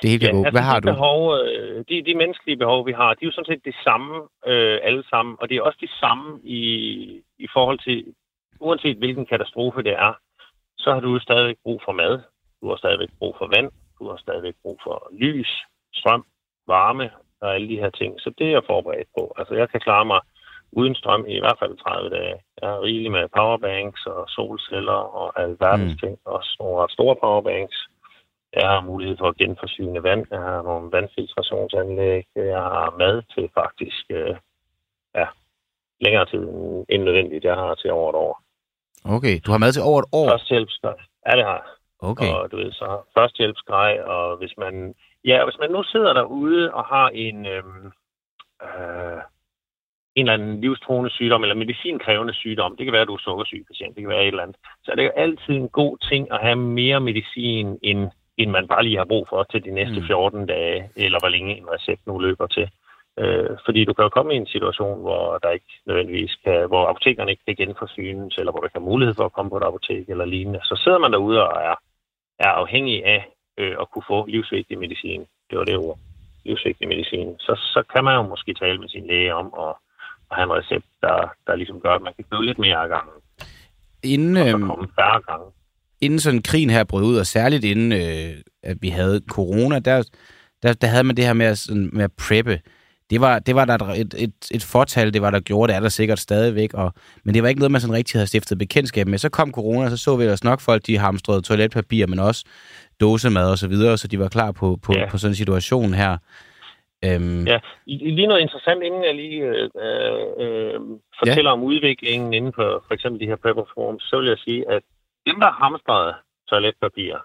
det hele kan gå. Hvad har altså, de du? Behov, øh, de, de menneskelige behov, vi har, de er jo sådan set det samme øh, alle sammen, og det er også de samme i, i forhold til, uanset hvilken katastrofe det er, så har du jo stadigvæk brug for mad, du har stadigvæk brug for vand, du har stadigvæk brug for lys, strøm, varme og alle de her ting. Så det er jeg forberedt på. Altså jeg kan klare mig uden strøm i, hvert fald 30 dage. Jeg er rigelig med powerbanks og solceller og alverdens mm. ting. Også nogle ret store powerbanks. Jeg har mulighed for at genforsyne vand. Jeg har nogle vandfiltrationsanlæg. Jeg har mad til faktisk øh, ja, længere tid end- end nødvendigt. Jeg har til over et år. Okay, du har mad til over et år. Førstehjælpsgrej. Ja, det har jeg. Okay. Og du ved, så førstehjælpsgrej, og hvis man... Ja, hvis man nu sidder derude og har en... Øhm, øh, en eller anden livstruende sygdom, eller medicinkrævende sygdom, det kan være, at du er sukkersyg patient, det kan være et eller andet, så er det jo altid en god ting at have mere medicin, end, end man bare lige har brug for til de næste Mm. 14 dage, eller hvor længe en recept nu løber til. Øh, fordi du kan jo komme i en situation, hvor der ikke nødvendigvis kan, hvor apotekerne ikke kan genforsynes, eller hvor du ikke har mulighed for at komme på et apotek eller lignende. Så sidder man derude og er, er afhængig af øh, at kunne få livsvigtig medicin. Det var det ord. Livsvigtig medicin. Så, så kan man jo måske tale med sin læge om at, at have en recept, der, der ligesom gør, at man kan købe lidt mere af gangen. Inden, Og så øhm, komme færre gange. inden sådan krigen her brød ud, og særligt inden øh, at vi havde corona, der, der, der havde man det her med at, sådan, med at preppe. Det var, det var der et, et, et fortal, det var der gjorde, det er der sikkert stadigvæk, og, men det var ikke noget, man sådan rigtig havde stiftet bekendtskab med. Så kom corona, og så så vi ellers nok folk, de hamstrede toiletpapir, men også dåsemad og så videre, så de var klar på, på, ja. på sådan en situation her. Øhm, Ja, lige noget interessant, inden jeg lige øh, øh, fortæller ja. om udviklingen inden for for eksempel de her prepper forums, så vil jeg sige, at dem, der hamstrede toiletpapir,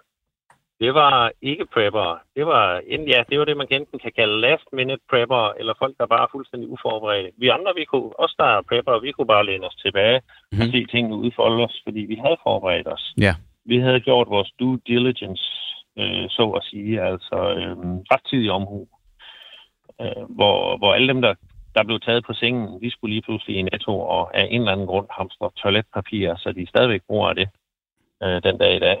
det var ikke prepper. Det var, ja, det var det, man enten kan kalde last minute prepper, eller folk, der bare er fuldstændig uforberedte. Vi andre, vi kunne, os der er prepper, vi kunne bare læne os tilbage mm-hmm. og se tingene udfolde os, fordi vi havde forberedt os. Ja. Vi havde gjort vores due diligence, øh, så at sige, altså øh, rettidig omhu øh, hvor, hvor alle dem, der, der blev taget på sengen, de skulle lige pludselig i netto og af en eller anden grund hamstre toiletpapir, så de stadigvæk bruger det øh, den dag i dag.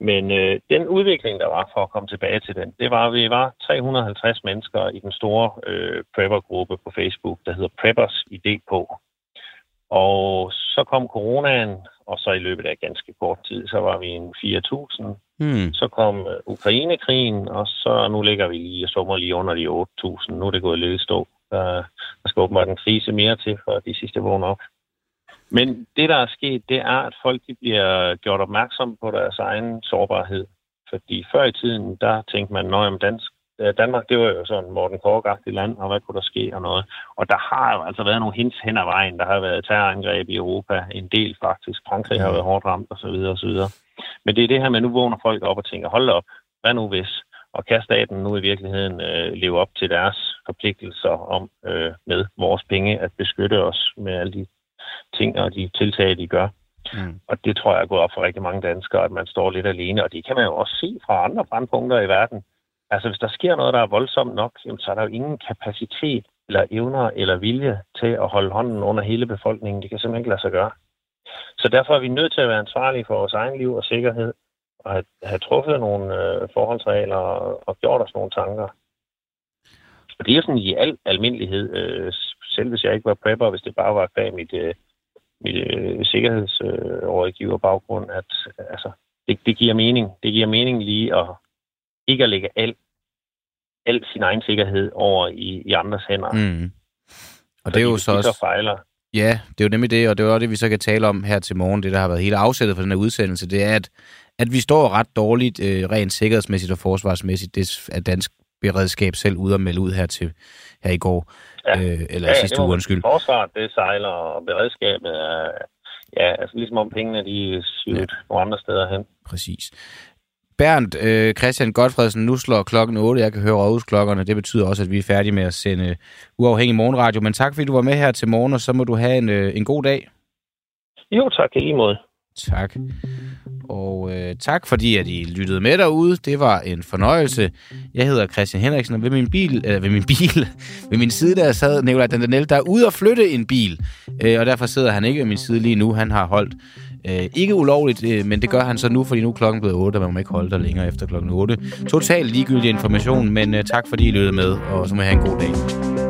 Men øh, den udvikling, der var for at komme tilbage til den, det var, at vi var 350 mennesker i den store øh, prepper-gruppe på Facebook, der hedder Preppers i DK. Og så kom coronaen, og så i løbet af ganske kort tid, så var vi en 4.000. Hmm. Så kom øh, Ukrainekrigen, og så nu ligger vi lige og summer lige under de 8.000. Nu er det gået lidt i stå. Der, der skal åbenbart en krise mere til, for de sidste vågner op. Men det, der er sket, det er, at folk de bliver gjort opmærksom på deres egen sårbarhed. Fordi før i tiden, der tænkte man, at dansk, Danmark, det var jo sådan Morten kork land, og hvad kunne der ske og noget. Og der har jo altså været nogle hints hen ad vejen. Der har været terrorangreb i Europa, en del faktisk. Frankrig har været hårdt ramt osv. osv. Men det er det her med, nu vågner folk op og tænker, hold op, hvad nu hvis? Og kan staten nu i virkeligheden øh, leve op til deres forpligtelser om øh, med vores penge at beskytte os med alle de ting og de tiltag, de gør. Mm. Og det tror jeg er gået op for rigtig mange danskere, at man står lidt alene. Og det kan man jo også se fra andre brandpunkter i verden. Altså hvis der sker noget, der er voldsomt nok, jamen, så er der jo ingen kapacitet eller evner eller vilje til at holde hånden under hele befolkningen. Det kan simpelthen ikke lade sig gøre. Så derfor er vi nødt til at være ansvarlige for vores egen liv og sikkerhed, og have, have truffet nogle øh, forholdsregler og, og gjort os nogle tanker. Og det er jo sådan i al almindelighed, øh, selv hvis jeg ikke var prepper, hvis det bare var bag mit, øh, mit øh, sikkerhedsrådgiver baggrund, at altså, det, det giver mening. Det giver mening lige at ikke at lægge alt al sin egen sikkerhed over i, i andres hænder. Mm. Og det er jo så også... så fejler. Ja, det er jo nemlig det, og det er jo det, vi så kan tale om her til morgen. Det, der har været hele afsættet for den her udsendelse, det er, at, at vi står ret dårligt øh, rent sikkerhedsmæssigt og forsvarsmæssigt. Det er dansk beredskab selv ude og melde ud her til her i går. Ja. Øh, eller ja, sidste uge, undskyld. Forsvaret, det sejler, og beredskabet er... Ja, altså ligesom om pengene, de er sygt ja. nogle andre steder hen. Præcis. Bernd øh, Christian Godfredsen, nu slår klokken 8. Jeg kan høre rådhusklokkerne. Det betyder også, at vi er færdige med at sende uafhængig morgenradio. Men tak, fordi du var med her til morgen, og så må du have en, øh, en god dag. Jo, tak. I lige måde. Tak. Og øh, tak, fordi at I lyttede med derude. Det var en fornøjelse. Jeg hedder Christian Henriksen, og ved min bil, eller ved min bil, ved min side der sad Nicolai Dandanel, der er ude at flytte en bil. Øh, og derfor sidder han ikke ved min side lige nu. Han har holdt øh, ikke ulovligt, øh, men det gør han så nu, fordi nu er klokken blevet 8, og man må ikke holde der længere efter klokken 8. Totalt ligegyldig information, men øh, tak fordi I lyttede med, og så må I have en god dag.